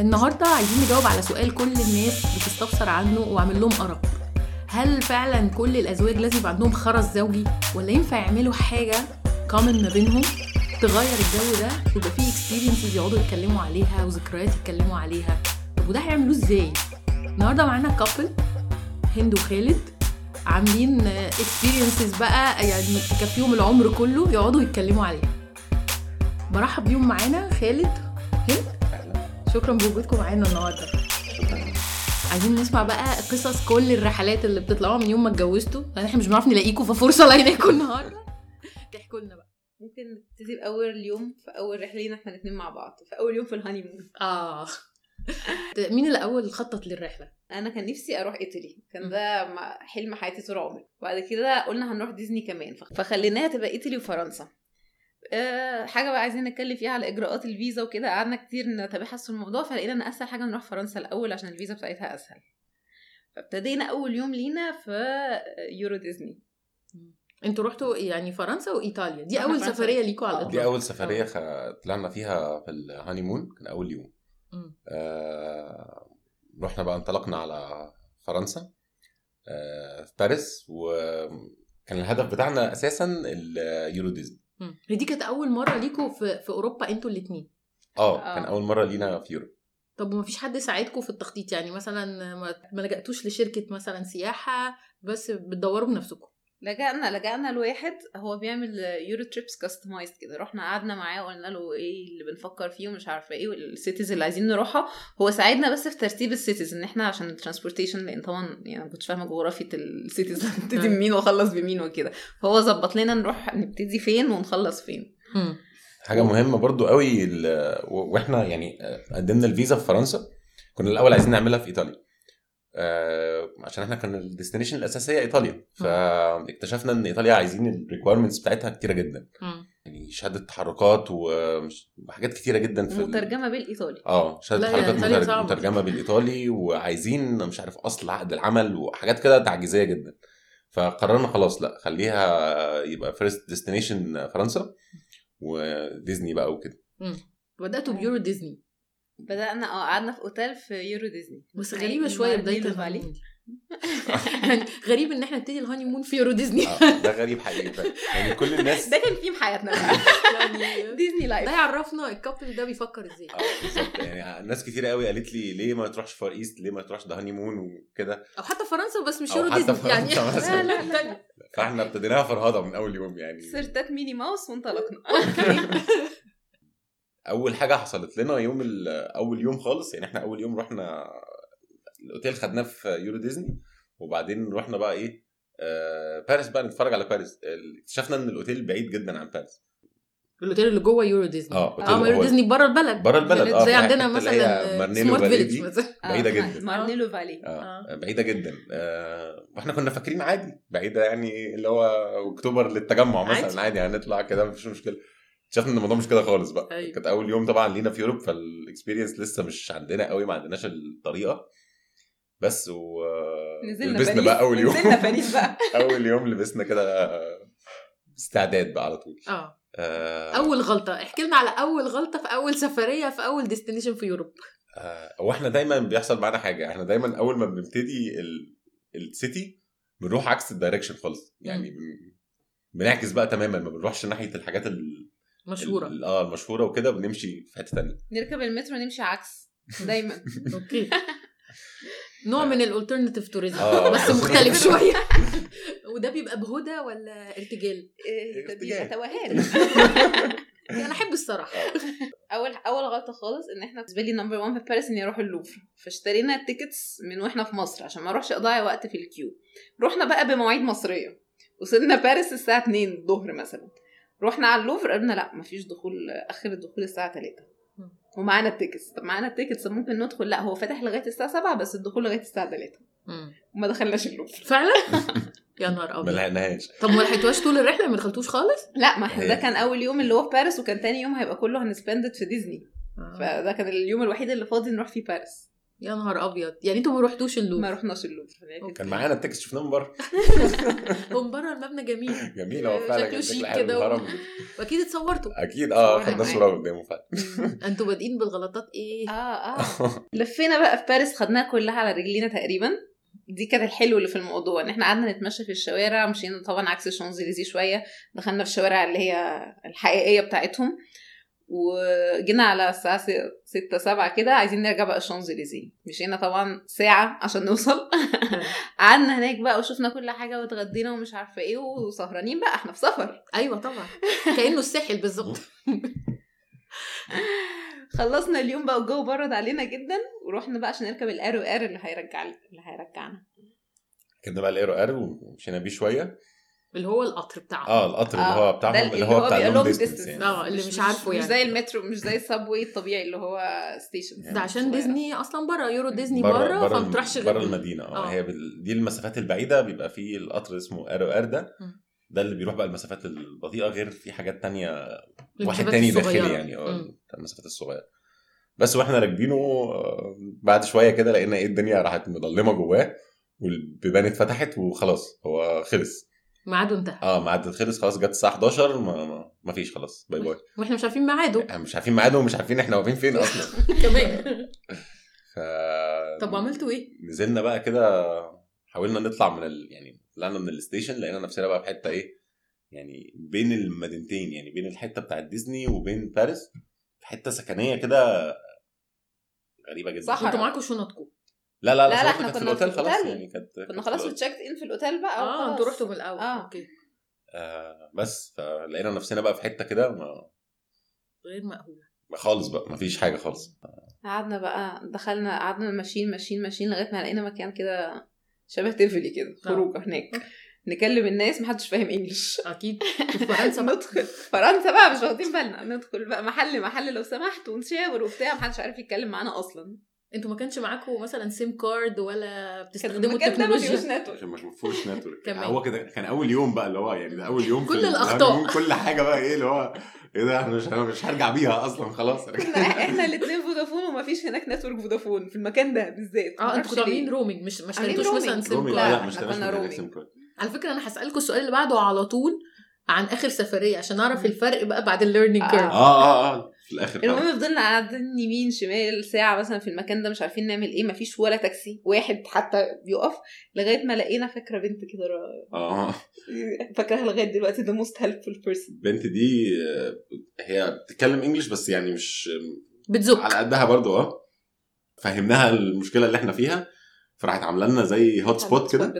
النهارده عايزين نجاوب على سؤال كل الناس بتستفسر عنه وعامل لهم أرق. هل فعلا كل الأزواج لازم يبقى عندهم خرس زوجي؟ ولا ينفع يعملوا حاجة common ما بينهم؟ تغير الجو ده ويبقى فيه experiences يقعدوا يتكلموا عليها وذكريات يتكلموا عليها. طب وده هيعملوه إزاي؟ النهارده معانا couple هند وخالد عاملين experiences بقى يعني تكفيهم العمر كله يقعدوا يتكلموا عليها. برحب بيهم معانا خالد هند. شكرا بوجودكم معانا النهارده. عايزين نسمع بقى قصص كل الرحلات اللي بتطلعوها من يوم ما اتجوزتوا. لأن إحنا مش بنعرف نلاقيكم ففرصة لقيناكم النهارده. تحكوا لنا بقى. ممكن نبتدي باول يوم في أول رحله لينا إحنا الاثنين مع بعض في أول يوم في الهاني مون آه. مين اللي اول خطط للرحلة؟ أنا كان نفسي أروح إيطالي. كان ده حلم حياتي طول عمري. بعد كده قلنا هنروح ديزني كمان. فخ- فخليناها تبقى إيطالي وفرنسا. أه حاجة بقى عايزين نتكلم فيها على إجراءات الفيزا وكده. قعدنا كتير نتبحث في الموضوع فلقينا إن أسهل حاجة نروح فرنسا الأول عشان الفيزا بتاعتها أسهل. فابتدينا أول يوم لينا في Euro Disney. أنتوا رحتوا يعني فرنسا وإيطاليا. دي أول. سفرية ليكوا على آه. الاطلاق دي أول سفرية خ... طلعنا فيها في ال honeymoon كان أول يوم. آه... رحنا بقى انطلقنا على فرنسا. آه... في باريس وكان الهدف بتاعنا أساسا ال Euro Disney. هي دي كانت أول مرة ليكوا في في أوروبا أنتوا الاثنين آه آه. كان أول مرة لينا في Europe. طب وما فيش حد ساعدكم في التخطيط؟ يعني مثلا ما- ما لجأتوش لشركة مثلا سياحة بس بتدوروا بنفسكم لجأنا لجأنا لواحد هو بيعمل Euro trips customized كده. رحنا قعدنا معاه وقلنا له إيه اللي بنفكر فيه ومش عارفة إيه وال cities اللي عايزين نروحها. هو ساعدنا بس في ترتيب ال cities إن إحنا عشان ال transportation لأن طبعا يعني ما كنتش فاهمة جغرافية ال cities ابتدي بمين وأخلص بمين وكده. فهو ظبط لنا نروح نبتدي فين ونخلص فين. حاجة مهمة برضو قوي وإحنا يعني قدمنا الفيزا في فرنسا. كنا الأول عايزين نعملها في إيطاليا. آه، عشان إحنا كان ال destination الأساسية إيطاليا. فاكتشفنا إن إيطاليا عايزين ال requirements بتاعتها كتيرة جدا. يعني شهادة تحركات وحاجات كتيرة جدا في ال- مترجمة بالإيطالي. آه شهادة تحركات. مترجمة بالإيطالي وعايزين مش عارف أصل عقد العمل وحاجات كده تعجيزية جدا. فقررنا خلاص لا خليها يبقى first destination فرنسا وديزني بقى وكده. بدأتوا ب Euro Disney. بدأنا آه قعدنا في أوتيل في Euro Disney بس اسمها غريبة إيه؟ شوية بداية مارن لا فالي. ال honeymoon دي. يعني غريب إن إحنا نبتدي ال honeymoon في Euro Disney آه ده غريب حقيقي. يعني كل الناس ده كان ثيم حياتنا يعني Disney life ده يعرفنا ال couple ده بيفكر إزاي آه بالظبط يعني ناس كتير قوي قالت لي ليه ما تروحش Far East ليه ما تروحش ده honeymoon وكده أو حتى فرنسا بس مش Euro Disney يعني. لا لا تانية. فإحنا ابتديناها فرهضة من أول يوم يعني تيشيرتات Minnie Mouse وانطلقنا أول حاجة حصلت لنا يوم ال- أول يوم خالص يعني إحنا أول يوم رحنا الأوتيل خدناه في Euro Disney وبعدين رحنا بقى إيه آه باريس بقى نتفرج على باريس. اكتشفنا إن الأوتيل بعيد جدا عن باريس. الأوتيل اللي جوه Euro Disney. آه آه Euro Disney بره البلد. بره البلد، آه، زي عندنا مثلا مارن لا فالي بعيدة آه، جدا. مارن لا فالي. آه. بعيدة جدا. آه وإحنا كنا فاكرين عادي بعيدة يعني اللي هو أكتوبر للتجمع مثلا عادي. عادي, هنطلع كده مفيش مشكلة. اكتشفنا إن الموضوع مش كده خالص بقى. أيوة. كانت أول يوم طبعا لينا في Europe فال experience لسه مش عندنا قوي ما عندناش الطريقة. بس و نزلنا لبسنا بقى أول يوم. نزلنا باريس بقى. أول يوم لبسنا كده استعداد بقى على طول. آه. آه. أول غلطة. احكي لنا على أول غلطة في أول سفرية في أول destination في Europe. آه، هو إحنا دايما بيحصل معانا حاجة. إحنا دايما أول ما بنبتدي ال... ال city بنروح عكس ال direction خالص. يعني بن... بنعكس بقى تماما. ما بنروحش ناحية الحاجات ال... مشهورة. ال... آه المشهوره وكده بنمشي في حتة تانية. نركب المترو نمشي عكس دايما. أوكي. نوع من ال alternative tourism آه. بس مختلف شوية. وده بيبقى بهدى ولا ارتجال؟ إيه، ده ارتجال. توهان أنا أحب الصراحة. أول أول غلطة خالص إن إحنا بالنسبة لي number 1 في باريس إني أروح اللوفر. فاشترينا ال tickets من وإحنا في مصر عشان ما أروحش أضيع وقت في ال queue رحنا بقى بمواعيد مصرية. وصلنا باريس الساعة 2 الظهر مثلا. رحنا على اللوفر قلنا لا مفيش دخول آخر الدخول الساعة 3 مم. ومعانا ال tickets. طب معانا ال tickets ممكن ندخل؟ لا هو فاتح لغاية الساعة 7 بس الدخول لغاية الساعة 3 مم. وما دخلناش اللوفر. فعلا؟ يا نهار ما ابيض لحقناش طب ما لحقتوهاش طول الرحلة؟ ما دخلتوش خالص؟ لا ما إحنا ده كان أول يوم اللي هو في باريس وكان تاني يوم هيبقى كله هن spend it في ديزني. آه. فده كان اليوم الوحيد اللي فاضي نروح فيه باريس. يا نهار أبيض. يعني أنتوا ما رحتوش اللوفر ما رحناش اللوفر كان معانا ال tickets شفناه من بره. هو من بره المبنى جميل. جميل هو فعلا شكله شيك كده. وأكيد اتصورتوا. أكيد آه خدنا. صورة قدامه فعلا. أنتوا بادئين بالغلطات إيه؟ آه آه. لفينا بقى في باريس خدناها كلها على رجلينا تقريبا. دي كانت الحلو اللي في الموضوع إن إحنا قعدنا نتمشى في الشوارع مشينا طبعا عكس الشانزليزيه شوية. دخلنا في الشوارع اللي هي الحقيقية بتاعتهم. وجينا على الساعة س- ستة سبعة كده عايزين نرجع بقى الشانزليزيه مشينا طبعا ساعة عشان نوصل. قعدنا هناك بقى وشفنا كل حاجة واتغدينا ومش عارفة إيه وسهرانين بقى إحنا في سفر. أيوه طبعا. كأنه الساحل بالظبط. خلصنا اليوم بقى والجو برد علينا جدا ورحنا بقى عشان نركب ال RER اللي هيرجع اللي هيرجعنا. كنا بقى ال RER ومشينا بيه شوية. اللي هو القطر بتاعهم. آه القطر اللي آه، هو ده بتاعهم اللي اللي هو هو بتاع ال long distance. يعني. آه اللي مش عارفه مش يعني. زي المترو مش زي ال subway الطبيعي اللي هو station ده عشان ديزني أصلا بره Euro Disney بره بره بره فما بتروحش بره غير المدينة. آه آه. هي بال... دي المسافات البعيدة بيبقى فيه القطر اسمه RER ده اللي بيروح بقى المسافات البعيدة غير في حاجات تانية. واحد تاني. داخلي يعني آه مم. المسافات الصغيرة. بس وإحنا راكبينه آه، بعد شوية كده لقينا إيه الدنيا راحت مظلمة جواه والبيبان اتفتحت وخلاص هو خلص. ميعاده انتهى. آه ميعاد خلص خلاص جت الساعة 11 ما, ما, ما فيش خلاص bye bye. وإحنا مش عارفين ميعاده. إحنا مش عارفين ميعاده ومش عارفين إحنا واقفين فين أصلا. كمان. ف طب وعملتوا إيه؟ نزلنا بقى كده حاولنا نطلع من ال... يعني طلعنا من ال station لقينا نفسنا بقى في حتة إيه يعني بين المدينتين يعني بين الحتة بتاعت ديزني وبين باريس في حتة سكنية كده غريبة جدا. صح. أنتوا معاكم شنطكم لا لا لا، لا، لا, إحنا كنا في الأوتيل خلاص الأوتيل. يعني كانت كنا خلاص في الأوتيل. checked in في الأوتيل بقى آه. أنتوا رحتوا من الأول آه. أوكي آه بس فلقينا نفسنا بقى في حتة كده ما... غير مأهوله خالص بقى ما فيش حاجة خالص قعدنا بقى دخلنا قعدنا ماشيين ماشيين ماشيين لغاية ما لقينا مكان كده شبه تيفلي كده آه. خروجة هناك نكلم الناس محدش فاهم English أكيد فرنسا. ندخل فرنسا بقى مش واخدين بالنا ندخل بقى محل محل لو سمحت ونشاور وبتاع محدش عارف يتكلم معانا أصلا أنتوا ما كانش معاكم مثلا SIM card ولا بتستخدموا المكان ده ما فيهوش التكنولوجيا network عشان مش مفهوش network كمان. هو كده كان أول يوم بقى اللي هو يعني ده أول يوم كل ال- الأخطاء. ال honeymoon، كل حاجة بقى إيه اللي هو إيه ده؟ إحنا مش مش هرجع بيها أصلا خلاص. إحنا إحنا الاثنين فودافون وما فيش هناك network فودافون في المكان ده بالذات. آه أنتوا كنتوا عاملين roaming مش مش عاملين اشتريتوش مثلا. SIM card لا مش. SIM card على فكرة أنا هسالكم السؤال اللي بعده على طول عن آخر سفرية عشان أعرف الفرق بقى بعد ال learning آه. curve آه آه آه. في الآخر. المهم فضلنا قاعدين يمين شمال ساعة مثلا في المكان ده مش عارفين نعمل إيه مفيش ولا تاكسي واحد حتى بيقف لغاية ما لقينا فاكرة بنت كده آه. فاكراها لغاية دلوقتي the most helpful person. البنت دي آه، هي بتتكلم انجلش بس يعني مش بتزك على قدها برضو آه. فهمناها المشكلة اللي إحنا فيها فراحت عاملة لنا زي hotspot كده.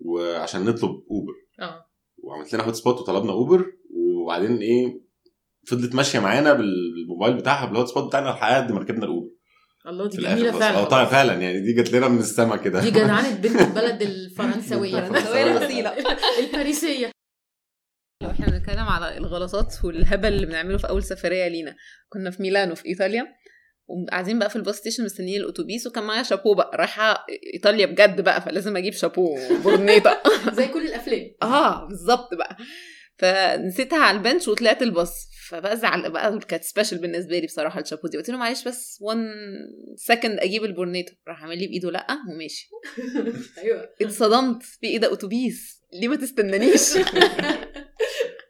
وعشان نطلب اوبر آه. وعملت لنا hotspot وطلبنا اوبر وبعدين إيه فضلت ماشية معانا بالموبايل بتاعها بال hotspot بتاعنا لحد ما ركبنا الأوبر. الله دي في جميلة فعلا. آه طبعا فعلا يعني دي جت لنا من السما كده. دي جدعانه بنت البلد الفرنسوية. الفرنسوية. الأصيلة. الباريسيه لو إحنا بنتكلم على الغلطات والهبل اللي بنعمله في أول سفرية لينا كنا في ميلانو في إيطاليا وقاعدين بقى في ال bus station مستنيين الأتوبيس وكان معايا شابو بقى رايحة إيطاليا بجد بقى فلازم أجيب شابو وبرنيطه زي كل الأفلام. آه بالظبط بقى. فنسيتها على ال bench وطلعت الباص. فبقى زعل بقى كانت special بالنسبة لي بصراحة الشابو دي قلت له معلش بس 1 second أجيب البرنيطه راح عامل لي بإيده لأ وماشي. أيوه. اتصدمت في إيه ده اتوبيس ليه ما تستنانيش؟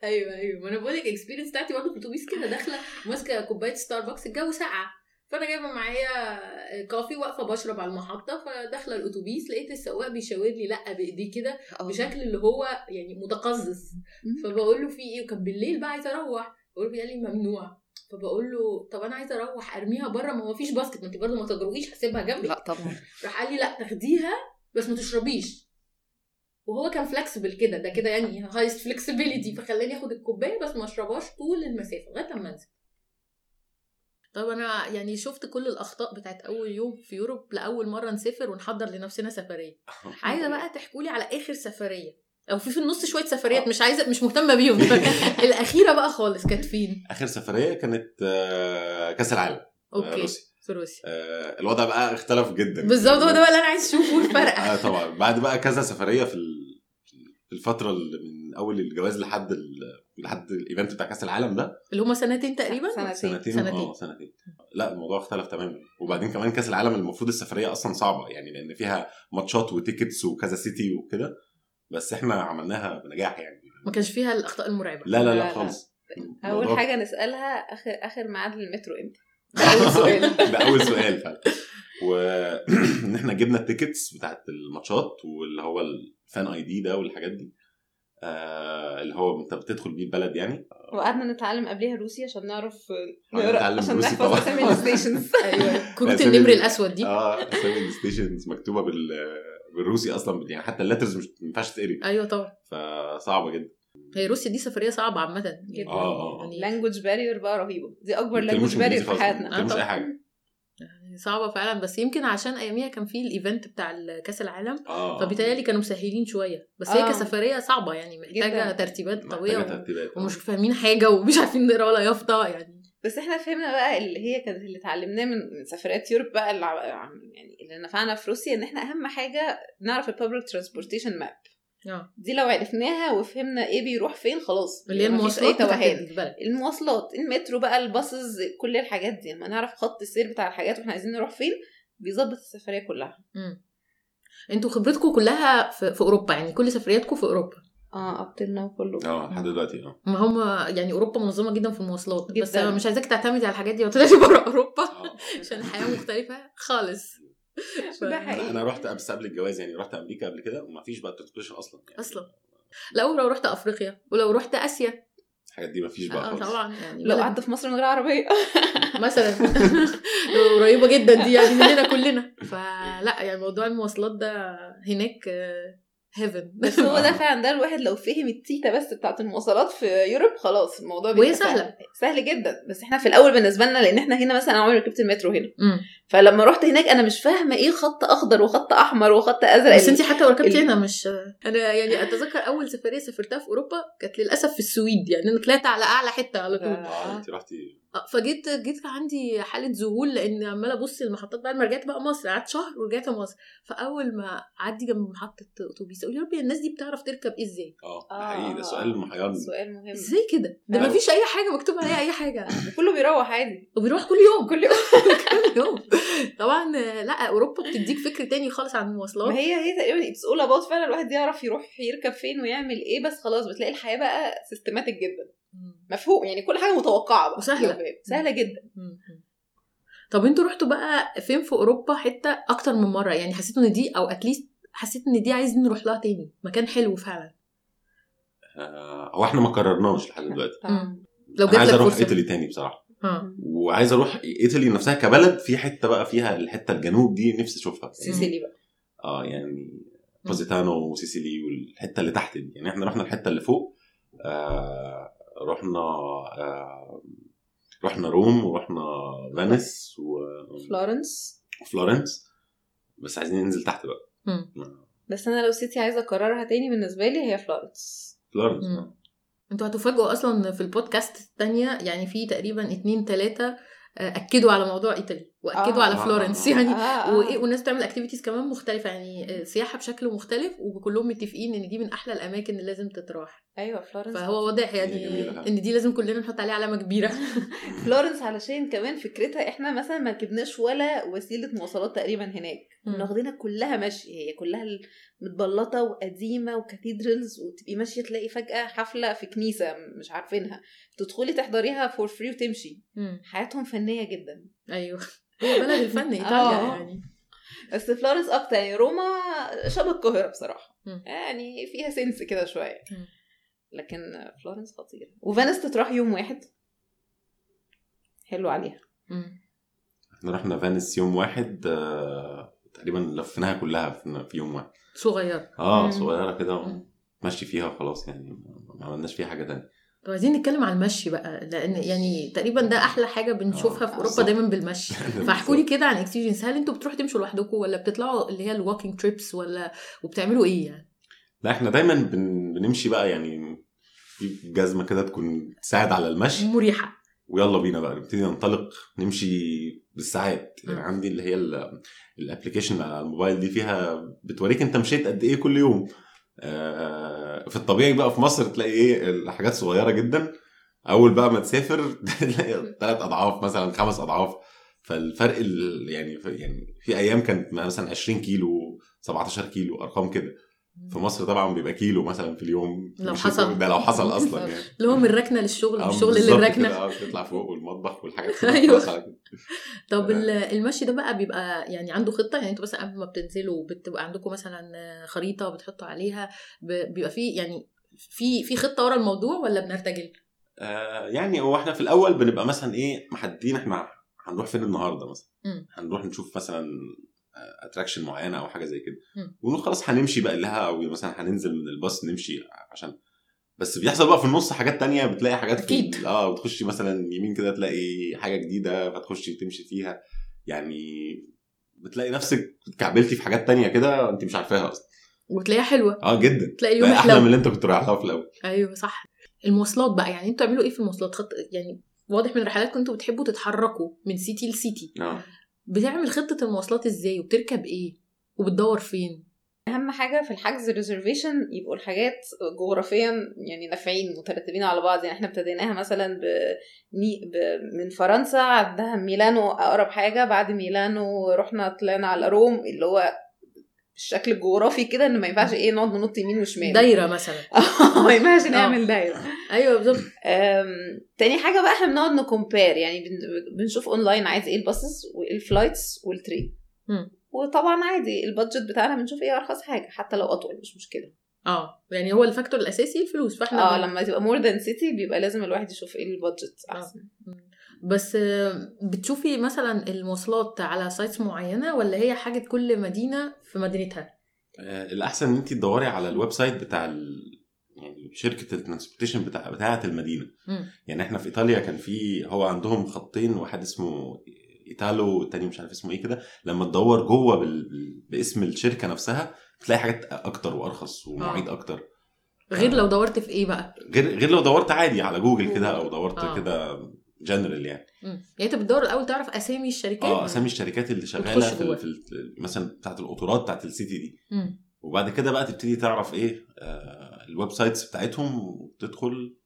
أيوه أيوه. ما أنا بقول لك ال experience بتاعتي برضه في الاتوبيس كده داخلة ماسكة كوباية ستاربكس الجو ساقعه فأنا جايبة معايا coffee واقفة بشرب على المحطة فداخلة الأتوبيس لقيت السواق بيشاور لي لأ بإيديه كده بشكل اللي هو يعني متقزز. فبقول له في إيه؟ وكان بالليل بقى عايزه أروح. بقول له قال لي ممنوع. فبقول له طب أنا عايزه أروح أرميها بره ما هو فيش basket ما انت برضه ما تجرؤيش هسيبها جنبي لأ طبعا. راح قال لي لأ تاخديها بس ما تشربيش. وهو كان flexible كده ده كده يعني highest flexibility فخلاني آخد الكوباية بس ما أشربهاش طول المسافة لغاية اما أنزل. طب أنا يعني شفت كل الأخطاء بتاعت أول يوم في Europe لأول مرة نسافر ونحضر لنفسنا سفرية. عايزة بقى تحكوا لي على آخر سفرية. أو في في النص شوية سفريات مش عايزة مش مهتمة بيهم. الأخيرة بقى خالص كانت فين؟ آخر سفرية كانت آه، كأس العالم okay. روسيا. في روسيا. آه، الوضع بقى اختلف جدا. بالظبط هو ده بقى اللي أنا عايز أشوفه الفرق. آه طبعا. بعد بقى كذا سفرية في الفترة اللي من أول الجواز لحد ال- لحد ال event بتاع كأس العالم ده؟ اللي هم سنتين تقريبا؟ سنتين. سنتين. سنتين. آه سنتين. لا الموضوع اختلف تماما. وبعدين كمان كأس العالم المفروض السفرية أصلا صعبة يعني لأن فيها ماتشات و tickets وكذا city وكده. بس إحنا عملناها بنجاح يعني. ما كانش فيها الأخطاء المرعبة. لا لا لا،. خالص. أول حاجة نسألها آخر آخر ميعاد للمترو إمتى؟ ده أول سؤال. ده أول سؤال فعلا. وان إحنا جبنا ال tickets بتاعت الماتشات واللي هو ال fan ID ده والحاجات دي. آه اللي هو انت بتدخل بيه البلد يعني. وقعدنا نتعلم قبليها روسي عشان نعرف آه، نقرأ عشان روسي نحفظ. أسامي ال stations أيوه. كروت النمر الأسود دي. آه أسامي ال stations مكتوبة بال بالروسي أصلا يعني حتى ال letters مش ما ينفعش تقري أيوه طبعا. فصعبة جدا. هي روسيا دي سفرية صعبة عامة. جدا. آه آه يعني language barrier بقى رهيبة. دي أكبر language barrier في حياتنا ما آه، أي طبعاً. حاجة. يعني صعبة فعلا بس يمكن عشان أياميها كان في ال event بتاع كأس العالم آه فبالتالي كانوا مسهلين شوية بس هي آه. كسفرية صعبة يعني محتاجة جداً. ترتيبات محتاجة قوية و- ترتيبات آه. ومش فاهمين حاجة ومش عارفين نقرا ولا يافطة يعني بس إحنا فهمنا بقى اللي هي كانت اللي اتعلمناه من سفريات Europe بقى اللي يعني اللي نفعنا في روسيا إن إحنا أهم حاجة نعرف ال public transportation map آه. دي لو عرفناها وفهمنا إيه بيروح فين خلاص. اللي هي المواصلات المواصلات المترو بقى الباصز كل الحاجات دي. لما نعرف خط السير بتاع الحاجات وإحنا عايزين نروح فين بيظبط السفرية كلها. مم. أنتوا خبرتكم كلها في, في أوروبا يعني كل سفرياتكم في أوروبا. آه ابطلنا كله. آه لحد دلوقتي آه. ما هم يعني أوروبا منظمة جدا في المواصلات. بس جداً. أنا مش عايزاك تعتمدي على الحاجات دي وتطلعي بره أوروبا. آه. عشان الحياة مختلفة خالص. ده حقيقي. أنا رحت بس قبل الجواز يعني رحت أمريكا قبل كده وما فيش بقى transportation أصلا يعني. أصلا. لو لو رحت أفريقيا. ولو رحت آسيا. الحاجات دي ما فيش بقى آه خالص. طبعا يعني لو قعدت في مصر من غير عربية. مثلا. قريبة جدا دي يعني مننا كلنا. فلا يعني موضوع المواصلات ده هناك heaven بس هو ده فعلا ده الواحد لو فهم ال data بس بتاعت المواصلات في Europe خلاص الموضوع وهي بيبقى سهلة. سهل. سهل جدا. بس إحنا في الأول بالنسبة لنا لأن إحنا هنا مثلا عمري ركبت المترو هنا. فلما رحت هناك أنا مش فاهمة إيه خط أخضر وخط أحمر وخط أزرق. بس انت حتى لو ركبتي هنا مش أنا يعني أتذكر أول سفرية سافرتها في أوروبا كانت للأسف في السويد يعني أنا طلعت على أعلى حتة على طول. آه انت رحتي آه، فجيت جيت عندي حالة ذهول لأن عمالة أبص المحطات بعد ما رجعت بقى مصر قعدت شهر ورجعت مصر. فأول ما أعدي جنب محطة أتوبيس أقول يا ربي الناس دي بتعرف تركب إيه إزاي؟ آه آه. حقيقي ده سؤال محيرني. سؤال مهم. إزاي كده؟ ده آه. ما فيش أي حاجة مكتوب عليها أي حاجة. كله بيروح عادي. وبيروح كل يوم. كل يوم. كل يوم. طبعا لأ أوروبا بتديك فكر تاني خالص عن المواصلات. ما هي هي تقريبا it's all about فعلا الواحد يعرف يروح يركب فين ويعمل إيه بس خلاص بتلاقي الحياة بقى systematic جدا. مفهوم يعني كل حاجة متوقعة بقى. فاهم. سهلة جدا. طب أنتوا رحتوا بقى فين في أوروبا حتة أكتر من مرة؟ يعني حسيتوا إن دي أو at least حسيت إن دي عايزين نروح لها تاني مكان حلو فعلا. آه، هو إحنا ما قررناش لحد دلوقتي. لو جات عايز لك أروح فرصة. إيطالي تاني بصراحة. وعايز أروح ايطالي نفسها كبلد في حتة بقى فيها الحتة الجنوب دي نفسي اشوفها. سيسيلي بقى. آه يعني بوزيتانو وسيسيلي والحتة اللي تحت دي. يعني إحنا رحنا الحتة اللي فوق آه رحنا آه رحنا روم ورحنا فينيس فلورنس. وفلورنس بس عايزين ننزل تحت بقى. مم. بس أنا لو city عايزة أكررها تاني بالنسبة لي هي فلورنس. فلورنس. آه. أنتوا هتفاجئوا أصلا في البودكاست التانية يعني في تقريبا اتنين تلاتة آه، أكدوا على موضوع إيطالي. واكدوا آه. على آه، فلورنس آه، آه. يعني آه وايه والناس بتعمل activities كمان مختلفة يعني آه، سياحة بشكل مختلف وكلهم متفقين إن دي من أحلى الأماكن اللي لازم تتراح. أيوه فلورنس فهو واضح يعني. إن دي لازم كلنا نحط عليها علامة كبيرة. فلورنس علشان كمان فكرتها إحنا مثلا ما ركبناش ولا وسيلة مواصلات تقريبا هناك. كنا واخدينها كلها مشي هي كلها متبلطة وقديمة و cathedrals وتبقي ماشية تلاقي فجأة حفلة في كنيسة مش عارفينها. تدخلي تحضريها for free وتمشي. حياتهم فنية جدا. أيوه هي بلد الفن إيطاليا آه. يعني بس فلورنس أكتر يعني روما شبه القاهرة بصراحة مم. يعني فيها sense كده شوية. لكن فلورنس خطيرة وفينيس تتراح يوم واحد حلو عليها. إحنا رحنا فينيس يوم واحد آه تقريبا لفيناها كلها في في يوم واحد صغيرة آه. صغيرة كده مم. مشي فيها وخلاص يعني ما عملناش فيها حاجة تانية طب عايزين نتكلم عن المشي بقى لأن يعني تقريبا ده أحلى حاجة بنشوفها في أوروبا. دايما بالمشي. فاحكوا لي كده عن experience هل أنتوا بتروحوا تمشوا لوحدكم ولا بتطلعوا اللي هي ال walking trips ولا وبتعملوا إيه يعني؟ لا إحنا دايما بن... بنمشي بقى يعني في جزمة كده تكون تساعد على المشي. مريحة. ويلا بينا بقى نبتدي ننطلق نمشي بالساعات. يعني. عندي اللي هي الابلكيشن على الموبايل دي فيها بتوريك أنت مشيت قد إيه كل يوم. في الطبيعي بقى في مصر تلاقي إيه الحاجات صغيرة جدا. أول بقى ما تسافر تلاقي ثلاث أضعاف مثلا خمس أضعاف. فالفرق ال- يعني يعني في أيام كانت مثلا 20 كيلو 17 كيلو أرقام كده. في مصر طبعا بيبقى كيلو مثلا في اليوم لو مش- حصل. ده لو حصل أصلا يعني اللي هو من الركنة للشغل آه، من الشغل بالظبط للركنة كده، آه، تطلع فوق والمطبخ والحاجات كده. طب. ال- المشي ده بقى بيبقى يعني عنده خطة يعني أنتوا مثلا قبل ما بتنزلوا بتبقى عندكم مثلا خريطة بتحطوا عليها بيبقى في يعني في في خطة ورا الموضوع ولا بنرتجل؟ آه يعني هو إحنا في الأول بنبقى مثلا إيه محددين إحنا هنروح فين النهارده مثلا. هنروح نشوف مثلا اتراكشن معينة أو حاجة زي كده. ونقول خلاص هنمشي بقى لها أو مثلا هننزل من الباص نمشي عشان بس بيحصل بقى في النص حاجات تانية بتلاقي حاجات في. ال- آه وتخشي مثلا يمين كده تلاقي حاجة جديدة فتخشي تمشي فيها. يعني بتلاقي نفسك اتكعبلتي في حاجات تانية كده أنت مش عارفاها أصلا. وتلاقيها حلوة. آه جدا. تلاقي اليوم أحلى من اللي أنت كنت رايح لها في الأول. أيوه صح. المواصلات بقى يعني أنتوا بتعملوا إيه في المواصلات؟ خط يعني واضح من رحلاتكم أنتوا بتحبوا تتحركوا من سيتي لسيتي آه. بتعمل خطة المواصلات إزاي؟ وبتركب إيه؟ وبتدور فين؟ أهم حاجة في الحجز ريزرفيشن يبقوا الحاجات جغرافيا يعني نافعين مترتبين على بعض. يعني إحنا ابتديناها مثلا ب... ب... من فرنسا عندها ميلانو أقرب حاجة. بعد ميلانو رحنا طلعنا على روم اللي هو الشكل الجغرافي كده إن ما ينفعش إيه نقعد ننط يمين وشمال. دايرة مثلا. ما ينفعش نعمل دايره أيوه بالظبط. تاني حاجة بقى إحنا بنقعد ن compare يعني بن- بنشوف اونلاين عايز إيه ال buses وايه ال flights وال train. وطبعا عادي ال budget بتاعنا بنشوف إيه أرخص حاجة حتى لو أطول مش مشكلة. آه يعني هو ال factor الأساسي الفلوس فاحنا آه لما تبقى more than city بيبقى لازم الواحد يشوف إيه ال budget أحسن. بس آه، بتشوفي مثلا المواصلات على sites معينة ولا هي حاجة كل مدينة في مدينتها؟ آه، الأحسن إن انت تدوري على ال website بتاع. يعني شركة ال transportation بتاع بتاعة المدينة مم. يعني إحنا في إيطاليا كان في هو عندهم خطين واحد اسمه ايطالو والتاني مش عارف اسمه إيه كده لما تدور جوه بال... باسم الشركة نفسها تلاقي حاجات أكتر وأرخص ومواعيد آه. أكتر غير لو دورت في إيه بقى غير غير لو دورت عادي على جوجل كده أو دورت آه. كده جنرال يعني مم. يعني أنت بتدور الأول تعرف أسامي الشركات آه أسامي الشركات اللي شغالة في. في. مثلا بتاعت القطارات بتاعت ال city دي مم. وبعد كده بقى تبتدي تعرف إيه آه ال websites بتاعتهم وتدخل.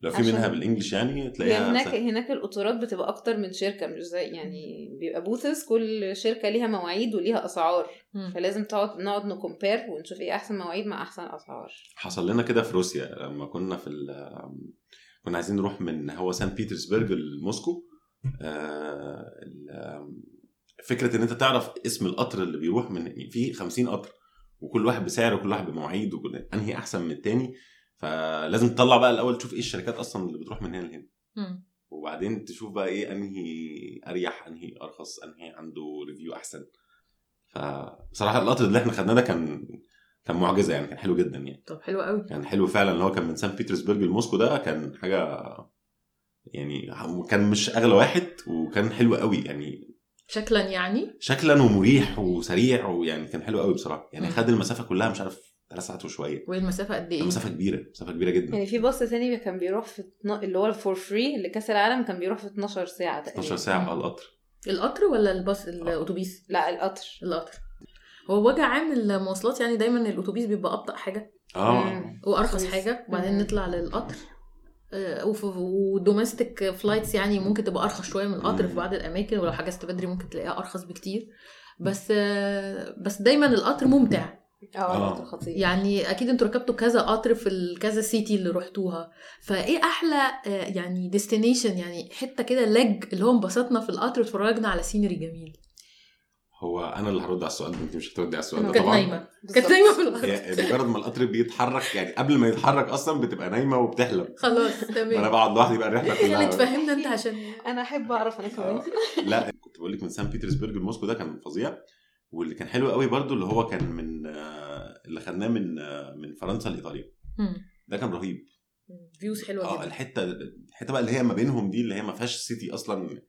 لو في منها بال English يعني تلاقيها هناك سهل. هناك القطارات بتبقى أكتر من شركة مش زي يعني بيبقى booths كل شركة ليها مواعيد وليها أسعار مم. فلازم تقعد نقعد ن compare ونشوف إيه أحسن مواعيد مع أحسن أسعار حصل لنا كده في روسيا لما كنا في ال... كنا عايزين نروح من هو سان بيترسبرج لموسكو آه فكرة إن أنت تعرف اسم القطر اللي بيروح من في 50 قطر وكل واحد بسعر وكل واحد بمواعيد وكل أنهي أحسن من التاني فلازم تطلع بقى الأول تشوف إيه الشركات أصلا اللي بتروح من هنا لهنا. وبعدين تشوف بقى إيه أنهي أريح أنهي أرخص أنهي عنده ريفيو أحسن. فبصراحة القطر اللي إحنا خدناه ده كان كان معجزة يعني كان حلو جدا يعني. طب حلو قوي. كان حلو فعلا اللي هو كان من سان بيترسبرج لموسكو ده كان حاجة يعني كان مش أغلى واحد وكان حلو قوي يعني. شكلا يعني؟ شكلا ومريح وسريع ويعني كان حلو قوي بصراحة. يعني. خد المسافة كلها مش عارف ثلاث ساعات وشويه والمسافة قد إيه؟ مسافه كبيرة مسافة كبيرة جدا. يعني في باص تاني كان بيروح في اتنا- اللي هو for free اللي كأس العالم كان بيروح في 12 ساعة تقريبا. 12 ساعة على القطر. القطر ولا الباص الاتوبيس لا القطر. القطر. هو وجه عام المواصلات يعني دايما الاتوبيس بيبقى أبطأ حاجة. آه. وأرخص. حاجة. وبعدين. نطلع للقطر. آه، و domestic flights يعني ممكن تبقى أرخص شوية من القطر في. بعض الأماكن ولو حجزت بدري ممكن تلاقيها أرخص بكتير. بس آه، بس دايما القطر ممتع. آه آه. خطير. يعني أكيد أنتوا ركبتوا كذا قطر في ال- كذا city اللي رحتوها. فإيه أحلى آه، يعني destination يعني حتة كده لج اللي هو انبسطنا في القطر واتفرجنا على scenery جميل. هو أنا اللي هرد على السؤال ده أنت مش هتردي على السؤال ده كانت طبعا. نايمة. بالظبط. كانت نايمة في القطر مجرد ما القطر بيتحرك يعني قبل ما يتحرك أصلا بتبقى نايمة وبتحلم. خلاص أنا تمام بقعد لوحدي بقى الرحلة خالد كلها. فهمنا أنت عشان أنا أحب أعرف أنا كمان. آه. لا كنت بقول لك من سان بيترسبرج لموسكو ده كان فظيع. واللي كان حلو قوي برضو اللي هو كان من آه، اللي خدناه من آه، من فرنسا لإيطاليا. ده كان رهيب. views حلوة آه الحتة الحتة بقى اللي هي ما بينهم دي اللي هي ما فيهاش city أصلا.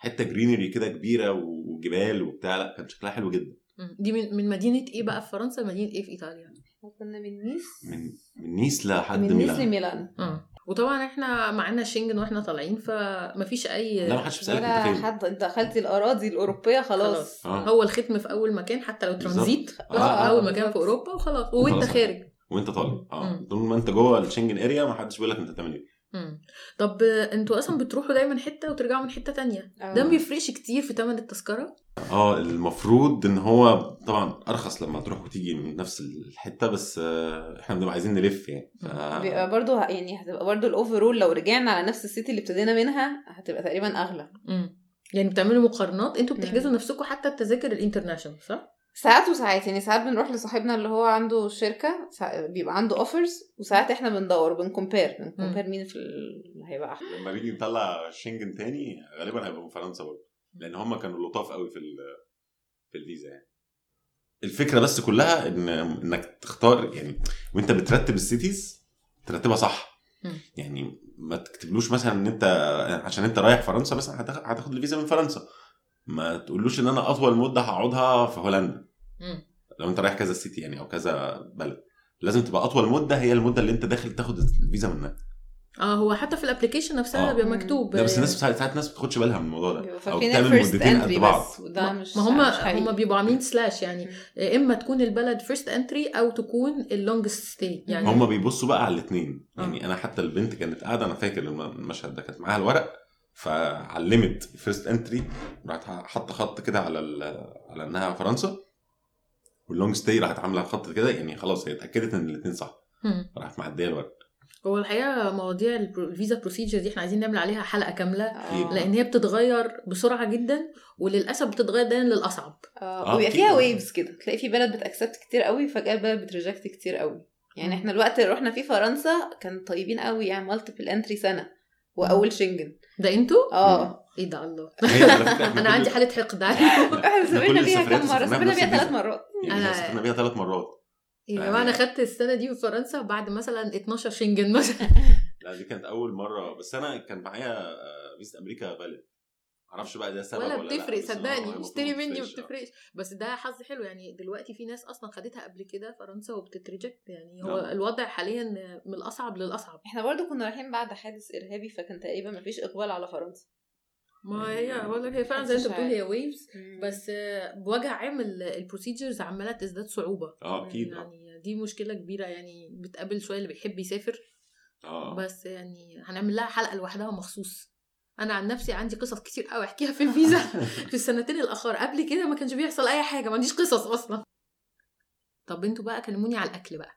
حتة greenery كده كبيرة وجبال وبتاع لأ كان شكلها حلو جدا. دي من من مدينة إيه بقى في فرنسا؟ مدينة إيه في إيطاليا؟ كنا من نيس. من من نيس لحد من نيس ميلان. لميلان. آه. وطبعا إحنا معانا شنجن وإحنا طالعين فمفيش أي لا ما حدش بيسألك ولا أنت فين. حد أنت دخلتي الأراضي الأوروبية خلاص. آه. هو الختم في أول مكان حتى لو. ترانزيت. آه، آه آه، أول مكان بالظبط. في أوروبا وخلاص. وأنت خلاص. خارج. وأنت طالع. آه. طول ما أنت جوه الشنجن area ما حدش بيقول لك أنت بتعمل إيه. مم. طب أنتوا أصلا بتروحوا دايما حتة وترجعوا من حتة تانية آه. ده ما بيفرقش كتير في ثمن التذكرة آه المفروض إن هو طبعا أرخص لما تروح وتيجي من نفس الحتة بس آه، إحنا بنبقى عايزين نلف يعني ف... بيبقى برضو ه- يعني هتبقى برضو ال overall لو رجعنا على نفس ال city اللي ابتدينا منها هتبقى تقريبا أغلى مم. يعني بتعملوا مقارنات أنتوا مم. بتحجزوا نفسكم حتى التذاكر ال international صح؟ ساعات وساعات يعني ساعات بنروح لصاحبنا اللي هو عنده شركة سا- بيبقى عنده offers وساعات إحنا بندور بن compare بن compare مين في اللي هيبقى أحلى لما نيجي نطلع شنجن تاني غالبا هيبقى من فرنسا برضه لأن هم كانوا لطاف قوي في ال- في الفيزا يعني. الفكرة بس كلها ان إنك تختار يعني وأنت بترتب ال cities ترتبها صح. يعني ما تكتبلوش مثلا إن أنت عشان أنت رايح فرنسا مثلا هتاخد الفيزا من فرنسا. ما تقولوش إن أنا أطول مدة هقعدها في هولندا مم. لو أنت رايح كذا سيتي يعني أو كذا بلد لازم تبقى أطول مدة هي المدة اللي أنت داخل تاخد الفيزا منها آه هو حتى في ال application نفسها آه. بيبقى. مكتوب لا بس الناس ساعات الناس ما بتاخدش بالها من الموضوع ده أو بتعمل مدتين قد بعض وده مش ما هم مش حقيقي. هم بيبقوا عاملين slash يعني إما تكون البلد first entry أو تكون ال longest stay يعني هم بيبصوا بقى على الاثنين آه. يعني أنا حتى البنت كانت قاعدة أنا فاكر الم- المشهد ده كانت معاها الورق فعلمت first entry راحت حاطة خط كده على ال- على إنها فرنسا. وال long stay راحت عاملة خط كده يعني خلاص هي اتأكدت إن الاثنين صح. راحت معدية الورق. هو الحقيقة مواضيع الفيزا procedure دي إحنا عايزين نعمل عليها حلقة كاملة آه. لأن هي بتتغير بسرعة جدا وللأسف بتتغير دايما للأصعب. آه آه، وبيبقى. فيها waves كده. تلاقي في بلد بت accept كتير قوي فجأة بلد بت reject كتير قوي. يعني. إحنا الوقت اللي رحنا فيه فرنسا كان طيبين قوي يعني multiple entry سنة. وأول شنجن ده أنتوا آه. إيه ده الله. أنا عندي حالة حقد إحنا سافرنا بيها كام مرة. سافرنا بيها ثلاث. مرات. يعني أنا- إحنا سافرنا بيها ثلاث مرات. يا جماعة أنا خدت السنة دي في فرنسا بعد مثلا 12 شنجن مثلا. لا دي كانت أول مرة. بس أنا كان معايا آه، فيزا أمريكا valid. معرفش بقى ده سبب ولا ولا لأ، بتفرق صدقني اشتري مني ما بتفرقش. بس ده حظ حلو يعني دلوقتي في ناس أصلا خدتها قبل كده فرنسا وبتت reject يعني هو آه. الوضع حاليا من الأصعب للأصعب إحنا برضو كنا رايحين بعد حادث إرهابي فكان تقريبا ما فيش إقبال على فرنسا ما هي بقول لك هي فعلا زي ما أنت بتقول هي. waves بس بوجه عام ال procedures عمالة تزداد صعوبة آه أكيد. يعني دي مشكلة كبيرة يعني بتقابل شوية اللي بيحب يسافر آه بس يعني هنعمل لها حلقة لوحدها مخصوص أنا عن نفسي عندي قصص كتير قوي أحكيها في الفيزا في السنتين الأخر. قبل كده ما كانش بيحصل أي حاجة ما عنديش قصص أصلا. طب أنتوا بقى كلموني على الأكل بقى.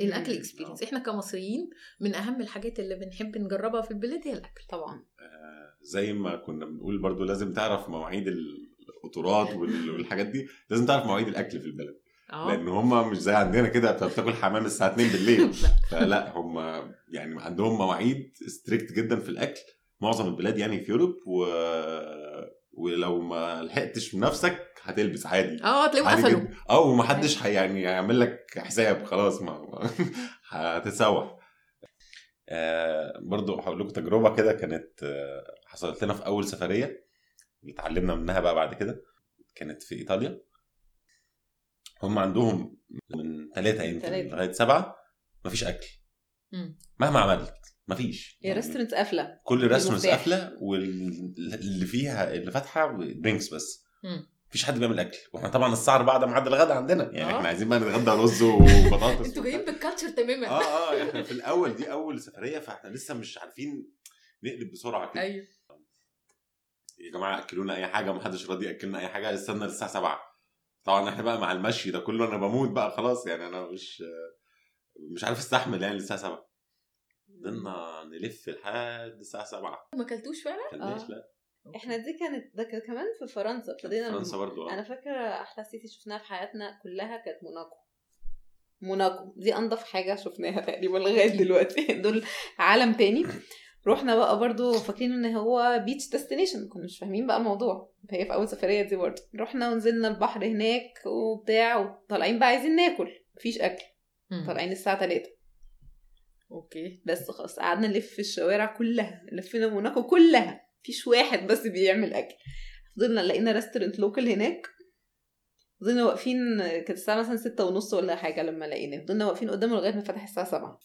الأكل مم. experience إحنا كمصريين من أهم الحاجات اللي بنحب نجربها في البلاد هي الأكل. طبعا. آه، زي ما كنا بنقول برضو لازم تعرف مواعيد القطورات وال- والحاجات دي لازم تعرف مواعيد الأكل في البلد. لأن هم مش زي عندنا كده بت- بتاكل حمام الساعة 2 بالليل. فلا هم يعني عندهم مواعيد strict جدا في الأكل. معظم البلاد يعني في Europe و... ولو ما لحقتش بنفسك هتلبس عادي. آه تلاقيهم عادي قفلوا. آه ومحدش يعني هيعمل لك حساب خلاص ما هتتسوح. آه برضو هقول لكم تجربة كده كانت آه حصلت لنا في أول سفرية. اتعلمنا منها بقى بعد كده. كانت في إيطاليا. هم عندهم من ثلاثة يمكن. لغاية سبعة مفيش أكل. مم. مهما عملت. مفيش. هي restaurant قافلة. كل ال restaurants المفتاح. قافلة واللي فيها اللي فاتحة drinks بس. مم. مفيش حد بيعمل أكل. وإحنا طبعا 4 ده ميعاد الغدا عندنا. يعني آه. إحنا عايزين بقى نتغدى رز وبطاطس أنتوا جايين بالكالتشر تماما. آه آه إحنا في الأول دي أول سفرية فإحنا لسه مش عارفين نقلب بسرعة كده. أيوه. يا جماعة أكلونا أي حاجة محدش راضي يأكلنا أي حاجة استنى للساعة 7 طبعا إحنا بقى مع المشي ده كله أنا بموت بقى خلاص. يعني أنا مش مش عارف أستحمل يعني للساعة 7 فضلنا نلف لحد الساعة 7 ما أكلتوش فعلا؟ كلناش آه. لا. إحنا دي كانت ده كان كمان في فرنسا ابتدينا فرنسا برضو أنا آه فاكرة أحلى city شفناها في حياتنا كلها كانت موناكو. موناكو. دي أنضف حاجة شفناها تقريبا لغاية دلوقتي. دول عالم تاني. رحنا بقى برضو فاكرين إن هو beach destination كنا مش فاهمين بقى الموضوع. هي في أول سفرية دي برضو. رحنا ونزلنا البحر هناك وبتاع وطالعين بقى عايزين ناكل. مفيش أكل. طالعين الساعة 3 okay بس خلاص قعدنا نلف في الشوارع كلها لفينا موناكو كلها مفيش واحد بس بيعمل أكل. فضلنا لقينا restaurant local هناك. فضلنا واقفين كانت الساعة مثلا ستة ونص ولا حاجة لما لقيناه. فضلنا واقفين قدامه لغاية ما فتح الساعة 7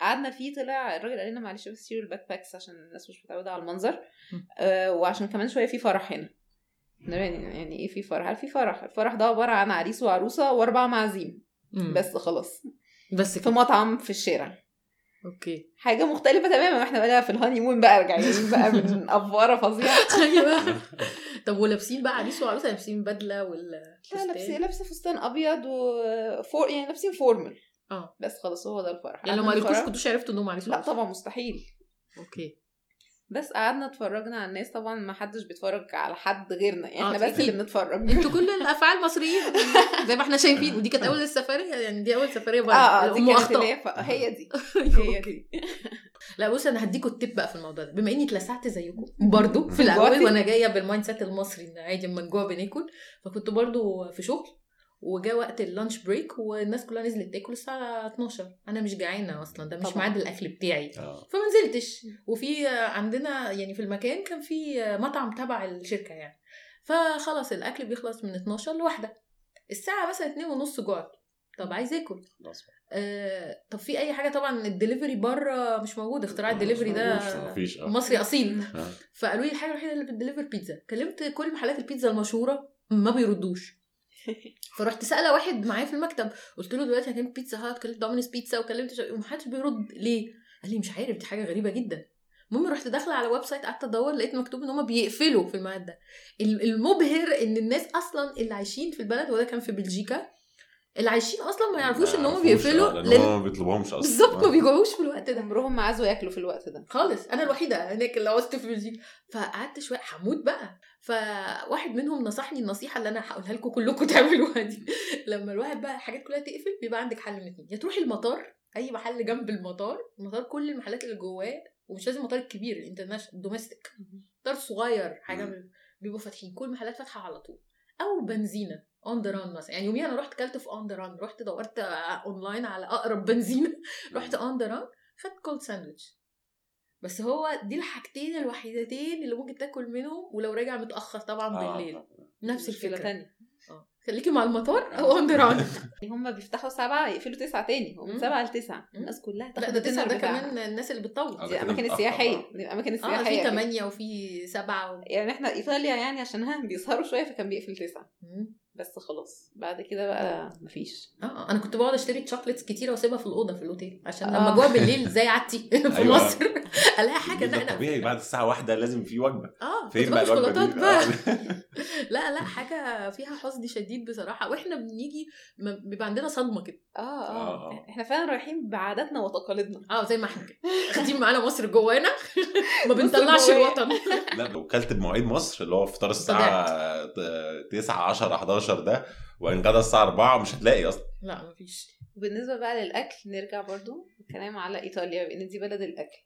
قعدنا فيه طلع الراجل قال لنا معلش بس شيلوا ال backpacks عشان الناس مش متعودة على المنظر. آه وعشان كمان شوية في فرح هنا. يعني يعني إيه في فرح؟ في فرح؟ الفرح ده عبارة عن عريس وعروسة واربع معازيم. بس خلاص. بس في مطعم في الشارع. okay. حاجة مختلفة تماما. إحنا بقى في ال honeymoon بقى راجعين بقى من أفوارة فظيعة. أيوه. طب ولابسين بقى عريس وعروسة؟ لابسين بدلة ولا لا لابسه فستان؟ لابسة فستان أبيض وفور يعني لابسين formal آه. بس خلاص هو ده الفرح. يعني لو ما نتفرج- كنتوش عرفتوا إنهم عريس لا طبعا مستحيل. okay. بس قعدنا اتفرجنا على الناس طبعا ما حدش بيتفرج على حد غيرنا يعني آه، إحنا بس. اللي بنتفرج. أنتوا كل الأفعال مصريين زي ما إحنا شايفين ودي كانت أول السفرية يعني دي أول سفرية بره آه آه دي كانت اللي هي دي. هي دي. لا بص أنا هديكوا ال tip بقى في الموضوع ده. بما إني اتلسعت زيكم برضو في؟ الأول وأنا جاية بال mindset المصري إن عادي أما نجوع بناكل فكنت برضو في شغل وجا وقت ال lunch break والناس كلها نزلت تاكل الساعة 12 أنا مش جعانة أصلا ده مش. ميعاد الأكل بتاعي. آه. فما نزلتش. وفي عندنا يعني في المكان كان في مطعم تبع الشركة يعني. فخلاص الأكل بيخلص من 12 لواحدة. الساعة مثلا 2 ونص جوعت. طب عايز آكل. آه طب في أي حاجة؟ طبعا الدليفري بره مش موجود. اختراع الدليفري ده مفيش آه. مصري أصيل. آه. فقالوا لي الحاجة الوحيدة اللي بت deliver بيتزا. كلمت كل محلات البيتزا المشهورة ما بيردوش. فرحت سأله واحد معايا في المكتب قلت له دلوقتي كلمت Pizza Hut كلمت Domino's Pizza وكلمت. ومحدش بيرد. ليه؟ قال لي مش عارف دي حاجة غريبة جدا. المهم رحت داخلة على website قعدت أدور لقيت مكتوب إن هم بيقفلوا في الميعاد ده. ال- المبهر إن الناس أصلا اللي عايشين في البلد وده كان في بلجيكا اللي عايشين أصلا ما يعرفوش إن هم يعرفوش، بيقفلوا آه، لأن هم ما بيطلبوهمش أصلا. بالظبط ما آه. بيجوعوش في الوقت ده. عمرهم ما عايزوا ياكلوا في الوقت ده. خالص أنا الوحيدة هناك اللي عوزت في بلجيكا فقعدت شوية هموت بقى. فواحد منهم نصحني النصيحة اللي أنا هقولها لكم كلكم تعملوها دي. لما الواحد بقى الحاجات كلها تقفل بيبقى عندك حل من اتنين. يا تروحي المطار أي محل جنب المطار المطار كل المحلات اللي جواه ومش لازم المطار الكبير ال international ال domestic مطار صغير حاجة بيبقوا فاتحين كل المحلات فاتحة على طول. أو بنزينة On the Run مثلا. يعني يوميها أنا رحت كلت في On the Run رحت دورت اونلاين على أقرب بنزينة. رحت On the Run خدت cold sandwich بس هو دي الحاجتين الوحيدتين اللي ممكن تاكل منهم ولو راجع متأخر طبعا آه. بالليل. نفس مشكلة الفكرة. تانية. آه. خليكي مع المطار أو On the Run هم بيفتحوا سبعة يقفلوا تسعة تاني. ومن سبعة لتسعة. الناس كلها لا ده تسعة ده. كمان الناس اللي بتطول آه، دي كده الأماكن متأخر السياحية. دي الأماكن آه السياحية في كده. ثمانية وفي سبعة و... يعني إحنا إيطاليا يعني عشانها بيسهروا شوية فكان بيقفل تسعة. بس خلاص. بعد كده بقى مفيش. آه أنا كنت بقعد أشتري تشوكلتس كتيره وأسيبها في الأوضة في الأوتيل عشان آه. لما جوع بالليل زي عادتي في أيوة. مصر. ألاقي حاجة ده طبيعي بعد الساعة واحدة لازم في وجبة. آه فين بقى الوجبة دي؟ بقى. آه. لا لا حاجة فيها حزن شديد بصراحة. وإحنا بنيجي بيبقى عندنا صدمة كده. آه آه، آه آه. إحنا فعلا رايحين بعاداتنا وتقاليدنا. آه زي ما إحنا كده. واخدين معانا مصر جوانا. ما بنطلعش. الوطن. لا لو كلت بمواعيد مصر اللي هو فطار الساعة 9 10 11 ده وإن غدا الساعة 4 مش هتلاقي أصلا. لا مفيش. وبالنسبة بقى للأكل نرجع برضو الكلام على إيطاليا لأن دي بلد الأكل.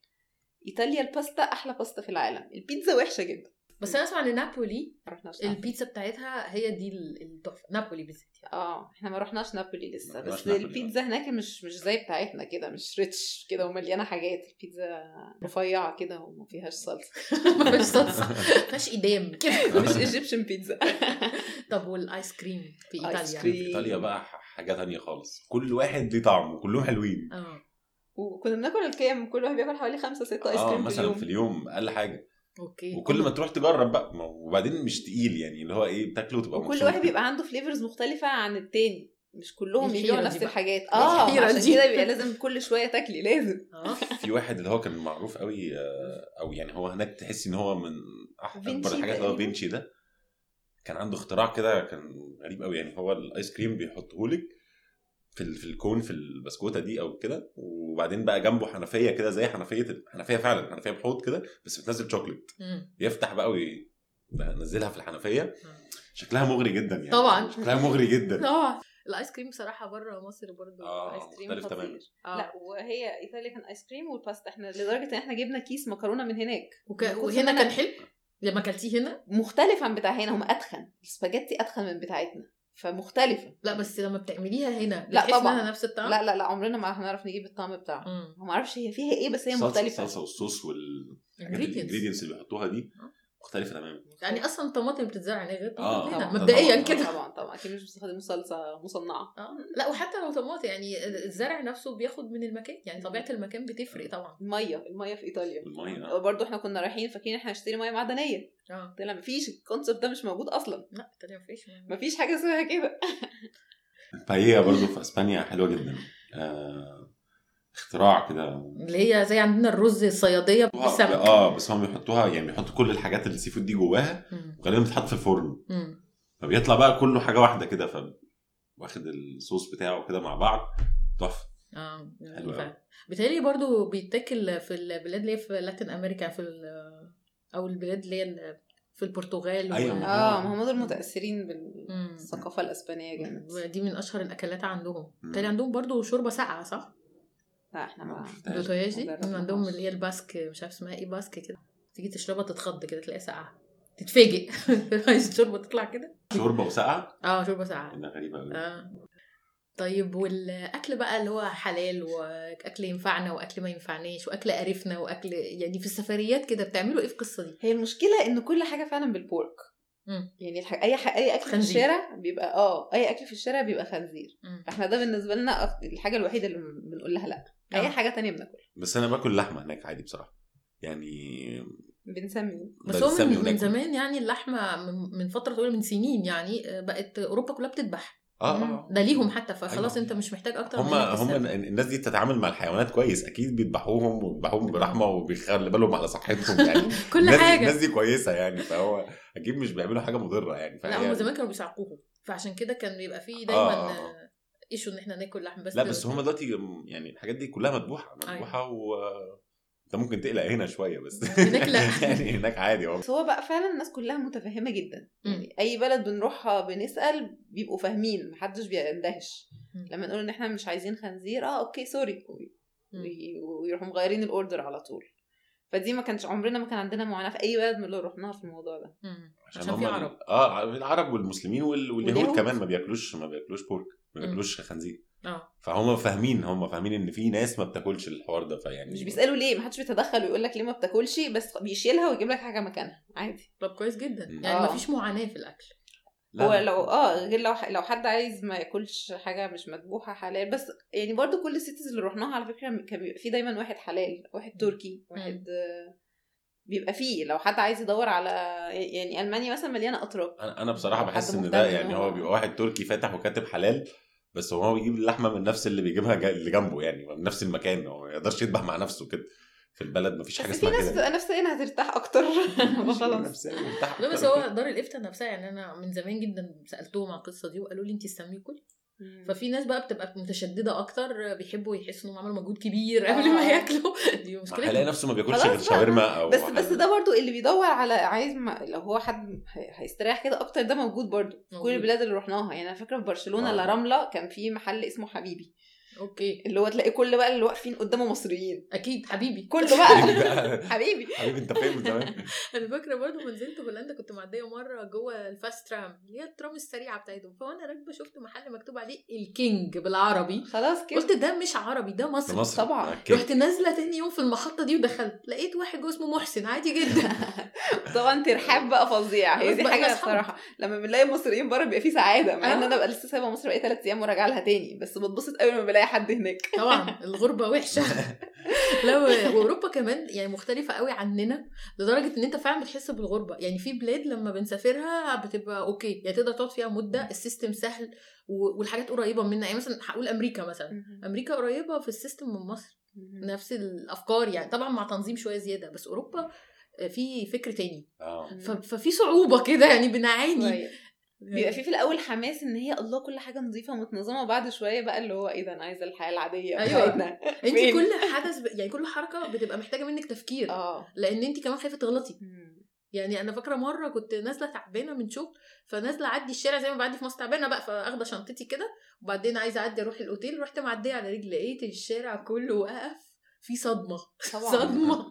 إيطاليا الباستا أحلى باستا في العالم. البيتزا وحشة جدا. بس أنا أسمع إن نابولي ما رحناش نابولي. البيتزا بتاعتها هي دي ال- التحفة. نابولي بالذات. آه إحنا ما رحناش نابولي لسه. بس نابولي، البيتزا هناك مش مش زي بتاعتنا كده مش rich كده ومليانة حاجات. البيتزا رفيعة كده وما فيهاش صلصة. ما فيهاش صلصة. ما فيهاش ايدام كده. مش Egyptian بيتزا طب والآيس كريم في آيس إيطاليا؟ كريم. في إيطاليا بقى حاجة تانية خالص. كل واحد ليه طعم وكلهم حلوين. آه. وكنا بناكل الكام كل واحد بياكل حوالي خمسة ستة آيس آه كريم في مثلا في اليوم أقل حاجة. okay وكل ما تروح تجرب بقى ما- وبعدين مش تقيل يعني اللي هو إيه بتاكله وتبقى وكل واحد كده. بيبقى عنده flavors مختلفة عن التاني مش كلهم يبيعوا نفس بقى. الحاجات آه عشان. كده بيبقى لازم كل شوية تاكلي لازم آه في واحد اللي هو كان معروف قوي آه، أو يعني هو هناك تحس إن هو من أكبر الحاجات اللي هو. فينشي ده كان عنده اختراع كده كان غريب قوي يعني هو الآيس كريم بيحطه لك في ال- في الكون في البسكوتة دي أو كده وبعدين بقى جنبه حنفية كده زي حنفية حنفية فعلا حنفية بحوض كده بس بتنزل شوكليت. يفتح بقى وينزلها في الحنفية. شكلها مغري جدا يعني. طبعا. شكلها مغري جدا. آه الآيس كريم بصراحة بره مصر برضو آه آيس كريم مختلف. تماما. آه. لا وهي ايطاليا كان آيس كريم والباستا. إحنا لدرجة إن إحنا جبنا كيس مكرونة من هناك. وك... وهنا كان حلو؟ لما أكلتيه هنا؟ مختلف عن بتاع هنا. هم أتخن. السباجيتي أتخن من بتاعتنا. فمختلفة لا بس لما بتعمليها هنا لا طبعا. نفس الطعم لا لا لا عمرنا ما هنعرف نجيب الطعم بتاعها. ما أعرفش هي فيها إيه بس هي مختلفة الصلصه والصوص وال Ingredients. ال ingredients اللي بيحطوها دي مختلفة تماما. يعني أصلا الطماطم بتتزرع هنا غير آه، طماطم هنا طبعاً. مبدئيا كده. طبعا طبعا. أكيد مش بتستخدموا صلصه مصنعة. آه. لا وحتى لو طماطم يعني الزرع نفسه بياخد من المكان. يعني طبيعة المكان بتفرق طبعا. المية المية في إيطاليا. المية برضه إحنا كنا رايحين فاكرين إحنا هنشتري مية معدنية. آه. طلع مفيش الكونسيبت ده مش موجود أصلا. لا تقريبا مفيش. مفيش حاجة اسمها كده. فهي برضو في إسبانيا حلوة جدا. آه اختراع كده اللي هي زي عندنا الرز الصيادية بالسمك آه بس هم بيحطوها يعني بيحطوا كل الحاجات ال sea food دي جواها. وغالبا بتتحط في الفرن مم. فبيطلع بقى كله حاجة واحدة كده ف واخد الصوص بتاعه كده مع بعض تحفة آه حلو فعلا بيتهيألي برضو بيتاكل في البلاد اللي هي في Latin America في ال- أو البلاد اللي هي في البرتغال و- أيوة، ما آه ما هم دول متأثرين. بالثقافة الأسبانية جامد دي من أشهر الأكلات عندهم. بالتالي عندهم برضو شوربة ساقعة صح؟ لا إحنا ما شفتهاش. دوتوياج دي جربناهاش. عندهم اللي هي الباسك مش عارف اسمها إيه باسك كده تيجي تشربها تتخض كده تلاقيها ساقعة تتفاجئ عايز الشوربه تطلع كده شوربة وسقعه آه شوربة ساقعة غريبة قوي آه طيب والأكل بقى اللي هو حلال وأكل ينفعنا وأكل ما ينفعناش وأكل قرفنا وأكل يعني في السفريات كده بتعملوا إيه في القصة دي؟ هي المشكلة إن كل حاجة فعلا بال pork مم. يعني الح... أي ح... أي أكل في خنزير. الشارع بيبقى آه أي أكل في الشارع بيبقى خنزير مم. فإحنا ده بالنسبة لنا الحاجة الوحيدة اللي بنقول لها لأ آه. أي حاجة تانية بناكلها. بس أنا باكل لحمة هناك عادي بصراحة. يعني بنسمي. بس هو من, من. زمان يعني اللحمة من, فترة طويلة من سنين يعني آه، بقت أوروبا كلها بتذبح. آه مم. آه. ده ليهم حتى فخلاص أيوة. أنت مش محتاج أكتر هم هم. الناس دي بتتعامل مع الحيوانات كويس. أكيد بيذبحوهم وبيذبحوهم برحمة وبيخلي بالهم على صحتهم يعني. كل الناس دي- حاجة. الناس دي كويسة يعني. فهو أكيد مش بيعملوا حاجة مضرة يعني. لا هم زمان كانوا بيسعقوهم. فعشان كده كان بيبقى فيه آه، دايما آه، آه، issue إن إحنا ناكل لحم بس لا بس هم دلوقتي يعني الحاجات دي كلها مذبوحة مذبوحة و انت ممكن تقلق هنا شوية بس. هناك لا. يعني هناك عادي أهو. بس هو بقى فعلا الناس كلها متفهمة جدا. يعني أي بلد بنروحها بنسأل بيبقوا فاهمين محدش بيندهش. لما نقول إن إحنا مش عايزين خنزير آه okay sorry. ويروحوا مغيرين ال order على طول. فدي ما كانش عمرنا ما كان عندنا معاناة في أي بلد من اللي رحناها في الموضوع ده. عشان, عشان هم في عرب. آه العرب والمسلمين وال... واليهود واليهود. كمان ما بياكلوش ما بياكلوش pork. ما. بياكلوش خنزير آه فهم فاهمين هم فاهمين إن في ناس ما بتاكلش الحوار ده فيعني مش بيسألوا ليه محدش بيتدخل ويقول لك ليه ما بتاكلش بس بيشيلها ويجيب لك حاجة مكانها عادي طب كويس جدا. يعني آه. مفيش معاناة في الأكل لا، هو لا. لو آه غير لو لو حد عايز ما ياكلش حاجة مش مذبوحة حلال بس يعني برضو كل ال cities اللي رحناها على فكرة كان بيبقى في دايما واحد حلال واحد تركي واحد آه، بيبقى فيه لو حد عايز يدور على يعني ألمانيا مثلا مليانة اتراك أنا أنا بصراحة بحس إن ده يعني هو- بيبقى واحد تركي فاتح وكاتب حلال بس هو بيجيب اللحمة من نفس اللي بيجيبها اللي جنبه يعني من نفس المكان هو ما يقدرش يذبح مع نفسه كده. في البلد مفيش حاجة بس في اسمها ناس كده. بتبقى هترتاح أكتر. مرتاح لا بس هو كده. دار الإفتاء نفسها يعني أنا من زمان جدا سألتهم على القصة دي وقالوا لي انت استني كل ففي ناس بقى بتبقى متشددة أكتر بيحبوا يحسوا إنهم عملوا مجهود كبير قبل ما آه. ياكلوا دي ما مشكلة هيلاقي نفسه ما بياكلش غير. شاورما أو بس بس. ده برضو اللي بيدور على عايز ما لو هو حد هي- هيستريح كده أكتر ده موجود برضو في كل. البلاد اللي رحناها يعني أنا فاكرة في برشلونة آه. لا رملة كان في محل اسمه حبيبي okay. اللي هو تلاقي كل بقى اللي واقفين قدامه مصريين. أكيد. حبيبي. كله بقى. حبيبي. حبيبي. أنت من زمان. أنا فاكره برضو ما نزلت هولندا كنت معدية مرة جوه ال fast tram اللي هي الترام السريعة بتاعتهم. فأنا راكبة شفت محل مكتوب عليه الكينج بالعربي. خلاص كده. قلت ده مش عربي ده مصري. مصر طبعا. أكيد. رحت نازلة تاني يوم في المحطة دي ودخلت. لقيت واحد جوه اسمه محسن عادي جدا. طبعا ترحاب بقى فظيع. هي دي حاجة. الصراحه لما بنلاقي المصريين بره بيبقى في سعادة مع إن آه. أنا بقى لسه سايبة مصر بقى ثلاث أيام وراجعة لها تاني. بس بتبسط قوي لما بلاقي حد هناك. طبعا الغربة وحشة. لا واوروبا كمان يعني مختلفة قوي عننا لدرجة إن أنت فعلا بتحس بالغربة. يعني في بلاد لما بنسافرها بتبقى okay يعني تقدر تقعد فيها مدة ال system سهل والحاجات قريبة منا يعني مثلا هقول أمريكا مثلا. أمريكا قريبة في ال system من مصر. نفس الأفكار يعني. طبعا مع تنظيم شوية زيادة بس أوروبا آه، في فكر تاني. ف- ففي صعوبة كده يعني بنعاني. شوية. بيبقى في في الأول حماس إن هي الله كل حاجة نظيفة ومتنظمه وبعد شوية بقى اللي هو إيه ده أنا عايزة الحياة العادية. بتاعتنا. انت؟ كل حدث ب... يعني كل حركة بتبقى محتاجة منك تفكير. آه. لأن انت كمان خايفة تغلطي. يعني أنا فاكرة مرة كنت نازلة تعبانة من شغل فنازلة أعدي الشارع زي ما بعدي في مصر تعبانة بقى فأخدة شنطتي كده وبعدين عايزة أعدي أروح الأوتيل رحت معدية على رجلي لقيت الشارع كله واقف في صدمة. طبعا. صدمة.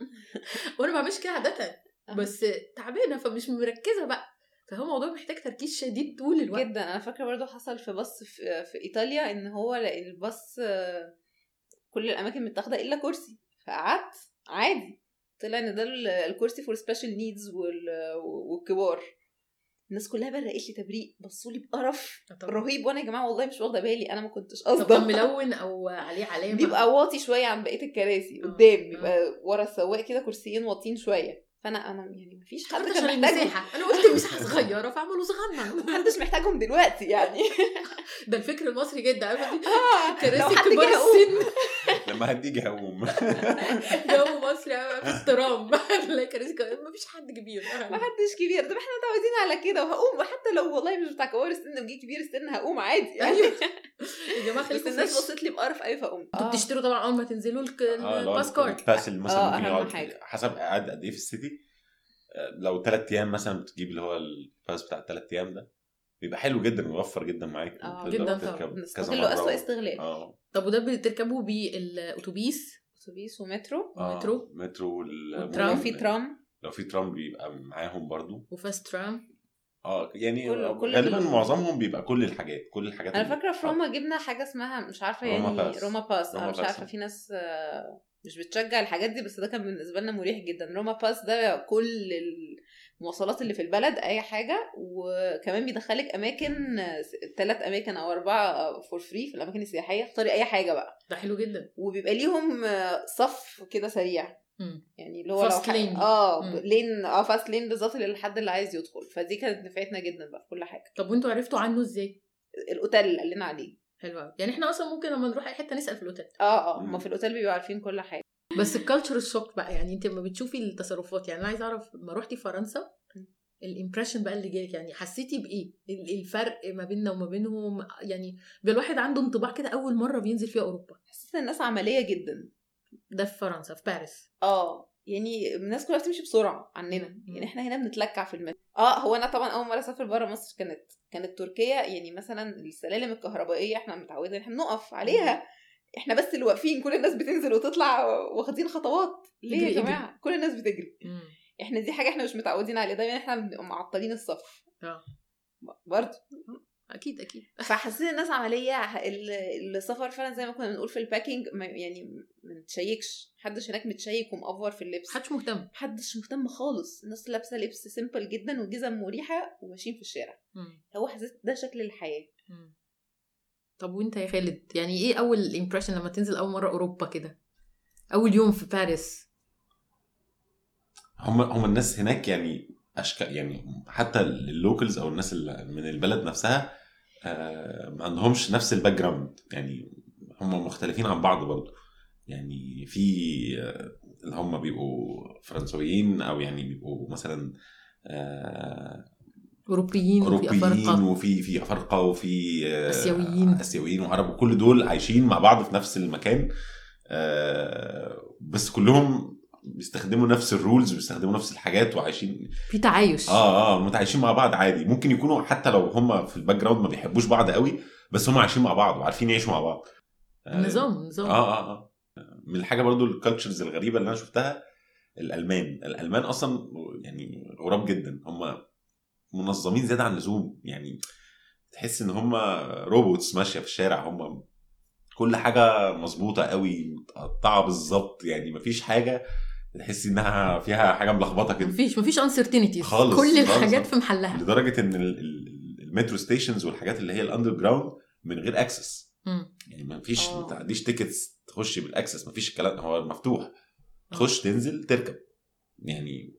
وأنا ما بعملش كده عاده. بس تعبانة فمش مركزة بقى. فهو موضوع محتاج تركيز شديد طول الوقت. جدا. أنا فاكرة برضو حصل في باص في, في إيطاليا إن هو الباص آه، كل الأماكن متاخدة إلا كرسي. فقعدت عادي. طلع إن ده ال- الكرسي for special needs والكبار. الناس كلها برقت لي تبريق. بصوا لي بقرف رهيب. وأنا يا جماعة والله مش واخدة بالي. أنا ما كنتش طب كان قصده ملون أو عليه علامة؟ بيبقى واطي شوية عن بقية الكراسي. آه. قدام بيبقى ورا السواق كده كرسيين واطيين شوية. فانا أنا يعني مفيش حد حد كان محتاجهم. أنا قلت المساحه صغيرة فعملوا صغنن محدش محتاجهم دلوقتي يعني. ده الفكر المصري جدا عارفة دي؟ آه، كراسي كبار. السن. لما هتيجي هقوم جو مصري في الترام كبار مفيش حد كبير. ما حدش كبير. طب إحنا متعودين على كده. وهقوم. وحتى لو والله مش بتاع كبار السن وجي كبير السن هقوم عادي. يعني أيوه يا جماعة خليكم الناس بصت لي بقرف قوي فأقوم. أنتوا بتشتروا طبعا أول ما تنزلوا الك- ال pass card. مثلا آه، ممكن يقعد. حسب قاعد قد إيه في ال city. آه، لو ثلاث أيام مثلا بتجيب اللي هو ال pass بتاع الثلاث أيام ده. بيبقى حلو جدا ويوفر جدا معاك آه، تقدر جداً طبعاً. نستغله اسوء استغلال آه طب وده بتركبوا بالاتوبيس اتوبيس ومترو آه، مترو. مترو وال- والترام. في ترام لو في ترام بيبقى معاهم برضو و fast tram آه يعني كل- كل غالبا ال- معظمهم بيبقى كل الحاجات كل الحاجات أنا فاكرة في روما جبنا حاجة اسمها مش عارفة روما يعني باس. روما باس روما مش باس. عارفة في ناس آه، مش بتشجع الحاجات دي بس ده كان بالنسبة لنا مريح جدا Roma Pass ده كل المواصلات اللي في البلد أي حاجة. وكمان بيدخلك أماكن ثلاث أماكن أو أربعة for free في الأماكن السياحية. اختاري أي حاجة بقى. ده حلو جدا. وبيبقى ليهم صف كده سريع. مم. يعني اللي هو ح- lane. آه مم. lane آه fast lane بالظبط للحد اللي عايز يدخل. فدي كانت نفعتنا جدا بقى في كل حاجة. طب وانتوا عرفتوا عنه إزاي؟ الأوتيل اللي قال لنا عليه. حلو قوي يعني إحنا أصلا ممكن لما نروح أي حتة نسأل في الأوتيل. آه آه. هما في الأوتيل بيبقوا عارفين كل حاجة. بس ال culture shock بقى. يعني انت لما بتشوفي التصرفات يعني أنا عايزة أعرف لما رحتي فرنسا. ال impression بقى اللي جالك يعني حسيتي بإيه؟ ال- الفرق ما بيننا وما بينهم؟ يعني الواحد عنده انطباع كده أول مرة بينزل فيها أوروبا. حسيت إن الناس عملية جدا. ده في فرنسا في باريس. آه. يعني الناس كلها بتمشي بسرعة عننا. يعني إحنا هنا بنتلكع في المترو آه هو أنا طبعا أول مرة أسافر بره مصر كانت كانت تركيا. يعني مثلا السلالم الكهربائية إحنا متعودين إحنا بنقف عليها. إحنا بس اللي واقفين كل الناس بتنزل وتطلع واخدين خطوات. ليه يا جماعة؟ كل الناس بتجري. مم. إحنا دي حاجة إحنا مش متعودين عليها. دايما إحنا بنبقى معطلين الصف. آه. برضه. أكيد أكيد. فحسيت الناس عملية. ال- السفر فعلا زي ما كنا بنقول في ال packing يعني ما نتشيكش. محدش هناك متشيك ومأفور في اللبس. محدش مهتم. محدش مهتم خالص. الناس لابسة لبس simple جدا وجزم مريحة وماشيين في الشارع. مم. هو حسيت ده شكل الحياة. مم. طب وانت يا خالد؟ يعني إيه أول impression لما تنزل أول مرة أوروبا كده؟ أول يوم في باريس؟ هم هم الناس هناك يعني اشكال يعني حتى ال locals أو الناس اللي من البلد نفسها آه، ما عندهمش نفس ال background يعني هم مختلفين عن بعض برضو. يعني في آه، اللي هم بيبقوا فرنسويين أو يعني بيبقوا مثلا آه، أوروبيين وفي أوروبيين أفارقة. وفي في أفارقة وفي آه، آسيويين. آسيويين وعرب وكل دول عايشين مع بعض في نفس المكان. آه، بس كلهم بيستخدموا نفس ال rules وبيستخدموا نفس الحاجات وعايشين. في تعايش. آه آه متعايشين مع بعض عادي. ممكن يكونوا حتى لو هم في ال background ما بيحبوش بعض قوي بس هم عايشين مع بعض وعارفين يعيشوا مع بعض. آه، نظام نظام. آه آه. آه من الحاجة برضو ال cultures الغريبة اللي أنا شفتها الألمان. الألمان أصلا يعني غراب جدا. هم منظمين زيادة عن اللزوم. يعني تحس إن هم robots ماشية في الشارع هم كل حاجة مظبوطة قوي متقطعة بالظبط. يعني مفيش حاجة تحس إنها فيها حاجة ملخبطة كده. مفيش مفيش uncertainties خالص، كل خالص. الحاجات في محلها. لدرجة إن ال- ال- ال metro stations والحاجات اللي هي ال underground من غير access. يعني ما فيش آه. ما تعديش tickets تخش بال access ما فيش الكلام هو مفتوح. تخش تنزل تركب. يعني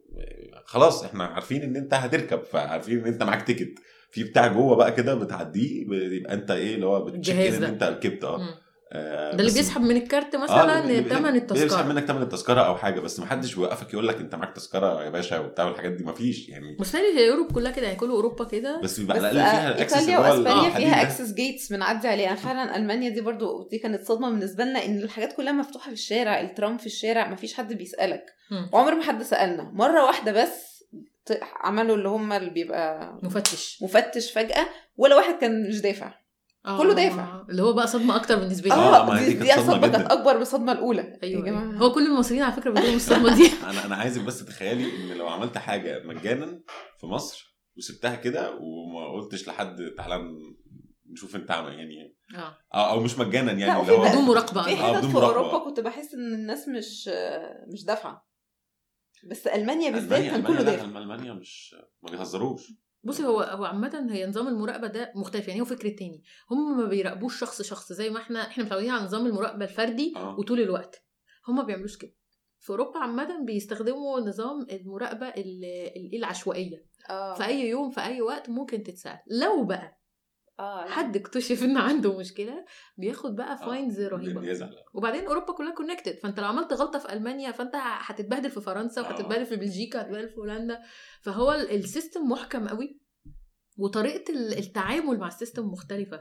خلاص إحنا عارفين إن أنت هتركب فعارفين إن أنت معاك ticket في بتاع جوه بقى كده بتعديه بيبقى أنت إيه اللي هو بت check in. أنت ركبت آه. ده اللي بيسحب من الكارت آه، مثلا ثمن بيسحب التذكرة. منك ثمن التذكرة أو حاجة بس ما حدش بيوقفك يقول لك أنت معاك تذكرة يا باشا وبتاع والحاجات دي ما فيش يعني. بس هي أوروبا كلها كده يعني كل أوروبا كده. بس بيبقى على الأقل فيها آه، ال access إيطاليا اللي هو وإسبانيا فيها. access gates بنعدي عليها. فعلا ألمانيا دي برضو دي كانت صدمة بالنسبة لنا إن الحاجات كلها مفتوحة في الشارع الترام في الشارع مفيش حد بيسألك. وعمر ما حد سألنا. مرة واحدة بس عملوا اللي هم اللي بيبقى مفتش. مفتش فجأة ولا واحد كان مش دافع. آه، كله دافع. اللي هو بقى صدمة أكتر بالنسبة لي آه، آه ما هي دي, دي صدمة كانت. أكبر من الصدمه الأولى أيوه يا جماعة أيوة. هو كل المصريين على فكرة بيجيلهم الصدمة دي أنا أنا عايزك بس تتخيلي إن لو عملت حاجة مجانا في مصر وسبتها كده وما قلتش لحد تعالى نشوف أنت عامل يعني آه آه أو مش مجانا لا، يعني وفي اللي هو بقى- بدون مراقبة في. آه، حتت في. أوروبا كنت بحس إن الناس مش مش دافعة بس ألمانيا بالذات كان كله دافع ألمانيا مش ما بيهزروش بصي هو هو عامة هي نظام المراقبة ده مختلف يعني هو فكر تاني. هم ما بيراقبوش شخص شخص زي ما إحنا إحنا متعودين على نظام المراقبة الفردي آه. وطول الوقت. هم ما بيعملوش كده. في أوروبا عامة بيستخدموا نظام المراقبة ال- ال- العشوائية. آه. في أي يوم في أي وقت ممكن تتسأل. لو بقى آه. حد اكتشف ان عنده مشكلة بياخد بقى آه. fines رهيبة يزعل وبعدين أوروبا كلها connected فأنت لو عملت غلطة في ألمانيا فأنت هتتبهدل في فرنسا آه. وهتتبهدل في بلجيكا هتتبهدل في هولندا فهو ال- ال system محكم قوي وطريقة ال- التعامل مع ال system مختلفة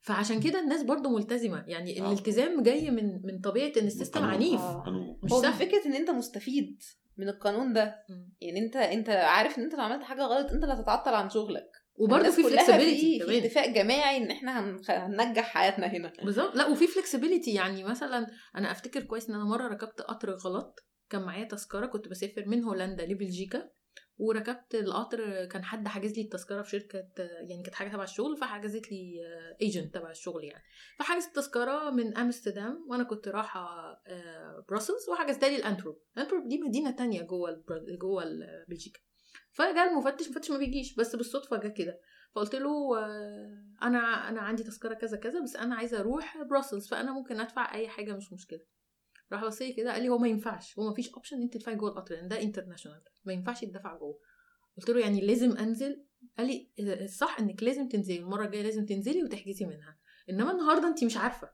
فعشان كده الناس برضو ملتزمة يعني آه. الالتزام جاي من من طبيعة إن ال system. عنيف آه. مش هو سهل فكرة إن أنت مستفيد من القانون ده مم. يعني أنت أنت عارف إن أنت لو عملت حاجة غلط أنت اللي هتتعطل عن شغلك وبرضه في flexibility في, اتفاق جماعي إن إحنا هننجح حياتنا هنا. بالظبط. لا وفي flexibility يعني مثلا أنا أفتكر كويس إن أنا مرة ركبت قطر غلط. كان معايا تذكرة كنت بسافر من هولندا لبلجيكا. وركبت القطر كان حد حاجز لي التذكرة في شركة يعني كانت حاجة تبع الشغل فحجزت لي agent تبع الشغل يعني. فحجزت التذكرة من أمستردام وأنا كنت رايحة آه، Brussels وحجزت لي الأنتروب. الأنتروب دي مدينة تانية جوه جوه بلجيكا. فجاء المفتش المفتش ما بيجيش بس بالصدفة جه كده. فقلت له آه، أنا أنا عندي تذكرة كذا كذا بس أنا عايزة أروح Brussels فأنا ممكن أدفع أي حاجة مش مشكلة. راح بص لي كده قال لي هو ما ينفعش هو ما فيش option إن أنت تدفعي جوه القطر لأن ده international ما ينفعش يدفع جوه. قلت له يعني لازم أنزل؟ قال لي آه، الصح إنك لازم تنزلي المرة الجاية لازم تنزلي وتحجزي منها. إنما النهارده أنت مش عارفة.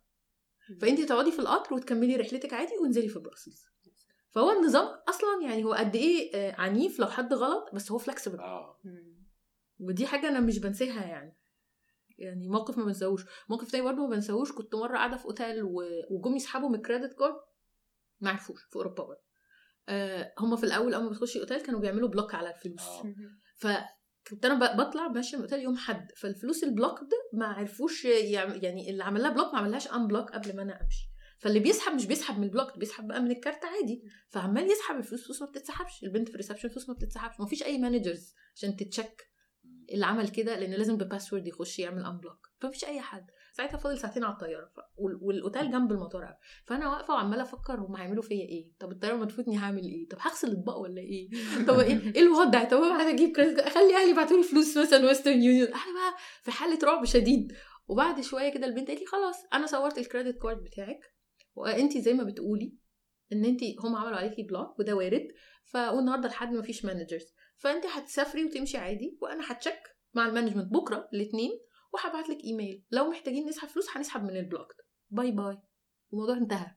فأنت تقعدي في القطر وتكملي رحلتك عادي وانزلي في Brussels فهو النظام أصلا يعني هو قد إيه آه، عنيف لو حد غلط بس هو flexible آه. ودي حاجة أنا مش بنساها يعني. يعني موقف ما بنساهوش. موقف تاني برضه ما بنساهوش. كنت مرة قاعدة في أوتيل وجم يسحبوا من ال credit card ما عرفوش في أوروبا برضه. آه هم في الأول أول ما بتخشي اوتيل كانوا بيعملوا block على الفلوس. آه. فكنت أنا ب- بطلع ماشية من الأوتيل يوم حد. فالفلوس ال block ده ما عرفوش يعني اللي عمل لها block ما عملهاش unblock قبل ما أنا أمشي. فاللي بيسحب مش بيسحب من ال block بيسحب بقى من الكارت عادي. فعمال يسحب الفلوس فلوس ما بتتسحبش البنت في ال reception فلوس ما بتتسحبش. ما فيش أي managers عشان تتشك اللي عمل كده لأن لازم ب password يخش يعمل unblock فمفيش أي حد. ساعتها فاضل ساعتين على الطيارة ف... وال- والأوتيل جنب المطار. فأنا واقفة وعمالة أفكر هم هيعملوا فيا إيه؟ طب الطيارة ما تفوتني هعمل إيه؟ طب هغسل اطباق ولا إيه؟ طب إيه إيه الوضع؟ طب أنا أجيب credit؟ أخلي أهلي يبعتوا لي فلوس مثلا Western Union أنا بقى في حالة رعب شديد. وبعد شوية كده البنت قالت لي خلاص أنا صورت ال credit card بتاعك. وانت زي ما بتقولي ان انت هم عملوا عليكي block وده وارد ف والنهارده الحد ما فيش managers فانت هتسافري وتمشي عادي وأنا ه check مع ال management بكرة الاثنين وهبعت لك ايميل لو محتاجين نسحب فلوس هنسحب من ال block bye bye الموضوع انتهى.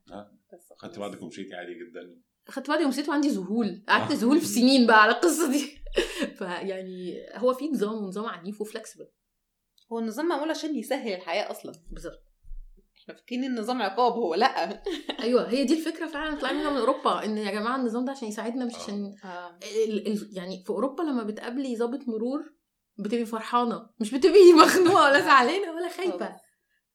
بس خدت بعضك ومشيتي عادي جدا. خدت بالي ومشيت وعندي ذهول. قعدت آه. ذهول في سنين بقى على القصة دي. فيعني هو في نظام ونظام عنيف و flexible هو النظام معمول عشان يسهل الحياة أصلا. بالظبط. إحنا فاكرين إن النظام عقاب هو لأ. أيوه هي دي الفكرة فعلا طلع منها من أوروبا إن يا جماعة النظام ده عشان يساعدنا مش آه. عشان ال ال يعني في أوروبا لما بتقابلي ضابط مرور بتبقي فرحانة مش بتبقي مخنوقة ولا زعلانة ولا خايفة.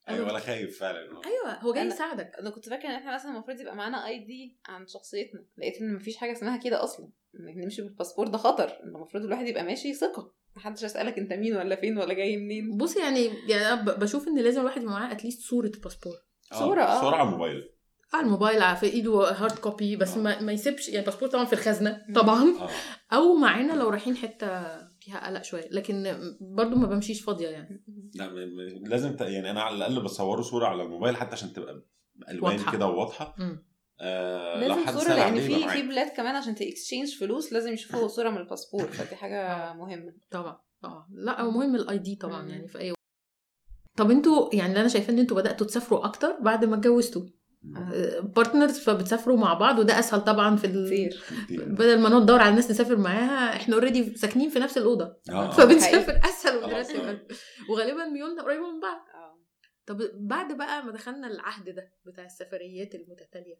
أيوه ولا خايف فعلا. آه. أيوه هو جاي يساعدك. أنا كنت فاكرة إن إحنا مثلا المفروض يبقى معانا اي دي عن شخصيتنا لقيت إن مفيش حاجة اسمها كده أصلا انك نمشي بالباسبور ده خطر المفروض الواحد يبقى ماشي ثقة. محدش يسالك انت مين ولا فين ولا جاي منين بصي يعني يعني بشوف إن لازم الواحد يبقى معاه at least صورة باسبور آه، صورة، آه. صورة على الموبايل على الموبايل على في إيده hard copy بس آه. ما, ما يسيبش يعني باسبور طبعا في الخزنة طبعا آه أو معانا لو رايحين حتة فيها قلق شوية لكن برضو ما بمشيش فاضية يعني لا لازم. يعني أنا على الأقل بصوره صورة على الموبايل حتى عشان تبقى الوان. كده وواضحة. آه لو لازم حد صورة لأن في. في بلاد كمان عشان ت exchange فلوس لازم يشوفوا صورة من الباسبور فدي حاجة مهمة. طبعا طبعا. لا هو مهم ال ID طبعا مم. يعني في أي وقت. طب أنتوا يعني اللي أنا شايفاه إن أنتوا بدأتوا تسافروا أكتر بعد ما اتجوزتوا. partners فبتسافروا مع بعض وده أسهل طبعا في ال... كتير. كتير. بدل ما نقعد ندور على ناس نسافر معاها إحنا already ساكنين في نفس الأوضة. آه. فبنسافر أسهل آه. وغالبا ميولنا قريبة من بعض. آه. طب بعد بقى ما دخلنا العهد ده بتاع السفريات المتتالية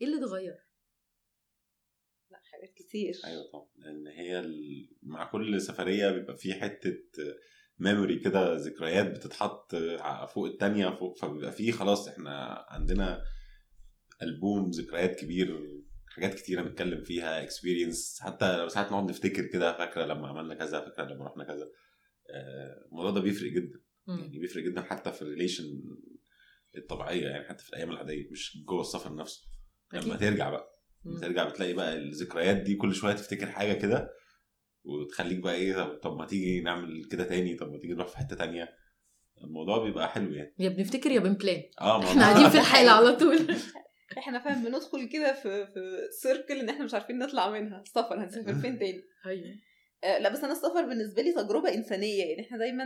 إيه اللي اتغير؟ لا حاجات كتير. أيوه طبعا لأن هي ال... مع كل سفرية بيبقى في حتة memory كده ذكريات بتتحط فوق التانية فوق فبيبقى في خلاص إحنا عندنا ألبوم ذكريات كبير حاجات كتيرة نتكلم فيها experience حتى لو ساعات نقعد نفتكر كده فاكرة لما عملنا كذا فاكرة لما رحنا كذا. آه، الموضوع ده بيفرق جدا. يعني بيفرق جدا حتى في ال relation الطبيعية يعني حتى في الأيام العادية مش جوه السفر نفسه. لما. ترجع بقى. مم. بترجع بتلاقي بقى الذكريات دي كل شوية تفتكر حاجة كده وتخليك بقى إيه طب- ما تيجي نعمل كده تاني طب ما تيجي نروح في حتة تانية. الموضوع بيبقى حلو يعني. يا بنفتكر يا بنبلان. آه ما إحنا قاعدين في الحالة على طول. إحنا فاهم بندخل كده في في سيركل إن إحنا مش عارفين نطلع منها. السفر هنسافر فين تاني؟ أيوه. آه، لا بس أنا السفر بالنسبة لي تجربة إنسانية يعني. إحنا دايما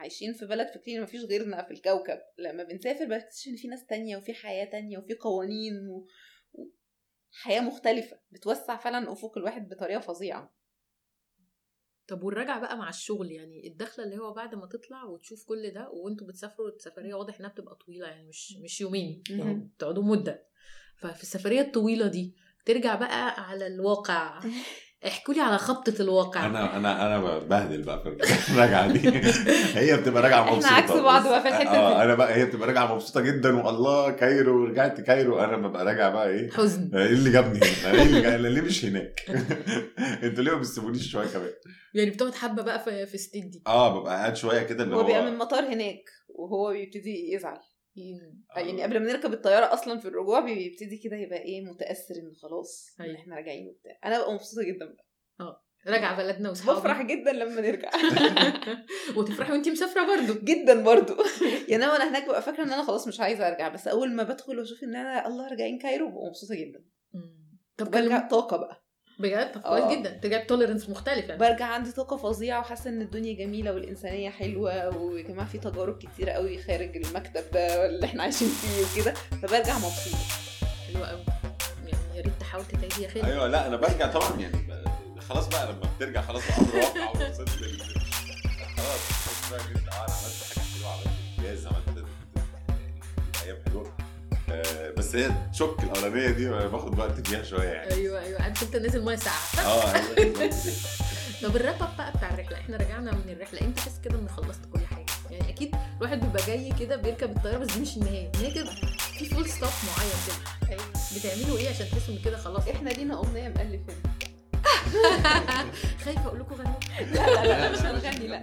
عايشين في بلد فاكرين مفيش غيرنا في الكوكب. لما بنسافر بكتشف إن في ناس تانية وفي حياة تانية وفي قوانين و... و... حياه مختلفة بتوسع فعلا أفق الواحد بطريقة فظيعة. طب والرجعة بقى مع الشغل يعني الدخلة اللي هو بعد ما تطلع وتشوف كل ده وأنتوا بتسافروا السفرية واضح إنها بتبقى طويلة يعني مش مش يومين يعني. بتقعدوا مدة. ففي السفرية الطويلة دي ترجع بقى على الواقع. احكوا لي على خبطة الواقع أنا أنا أنا ببهدل بقى في الرجعه دي هي بتبقى راجعة مبسوطة عكس بعض بقى في الحتة آه دي. أنا بقى هي بتبقى راجعة مبسوطة جدا والله Cairo ورجعت Cairo أنا ببقى راجع بقى إيه حزن إيه اللي جابني هنا؟ أنا إيه اللي ليه مش هناك؟ أنتوا ليه ما بتسيبونيش شوية كمان؟ يعني بتقعد حبة بقى في في state دي آه ببقى قاعد شوية كده اللي هو هو بيبقى من المطار هناك وهو بيبتدي يزعل يعني قبل ما نركب الطيارة أصلا في الرجوع بيبتدي كده يبقى إيه متأثر إن خلاص إن أيوة. إحنا راجعين وبتاع. أنا ببقى مبسوطة جدا بقى. راجعة بلدنا واصحابي بفرح جدا لما نرجع. وتفرحي وأنتي مسافرة برضو. جدا برضو. يعني أنا وأنا هناك ببقى فاكرة إن أنا خلاص مش عايزة أرجع بس أول ما بدخل وأشوف إن أنا الله راجعين Cairo ببقى مبسوطة جدا. طب برجع كلي طاقة بقى. بجد؟ طب آه. كويس جدا. ترجع ب tolerance مختلف يعني. برجع عندي طاقه فظيعة وحاسة إن الدنيا جميلة والإنسانية حلوة ويا جماعة في تجارب كتيرة قوي خارج المكتب ده اللي إحنا عايشين فيه وكده فبرجع مبسوطة. حلوة قوي. يعني يا ريت تحاول يا خالد. أيوه لا أنا برجع طبعا يعني خلاص بقى لما بترجع خلاص بقى أمر واقع ووصلت لل خلاص خلاص بقى آه أنا حلوة عملت بس هي الشوك الأولانية دي أنا باخد وقت فيها شوية يعني. أيوه أيوه. عارف انت نازل مية ساقعه آه أيوة، بالظبط كده. طب الراب اب بقى بتاع الرحلة. إحنا رجعنا من الرحلة. أنت حاسس كده ان خلصت كل حاجة؟ يعني أكيد الواحد بيبقى جاي كده بيركب الطيارة بس دي مش النهاية. النهاية كده في full stop معين كده. بتعملوا إيه عشان تحسوا إن كده خلاص؟ إحنا لينا أغنية مؤلفين خايفة أقول لكم غنوا لا لا لا مش هنغني لا.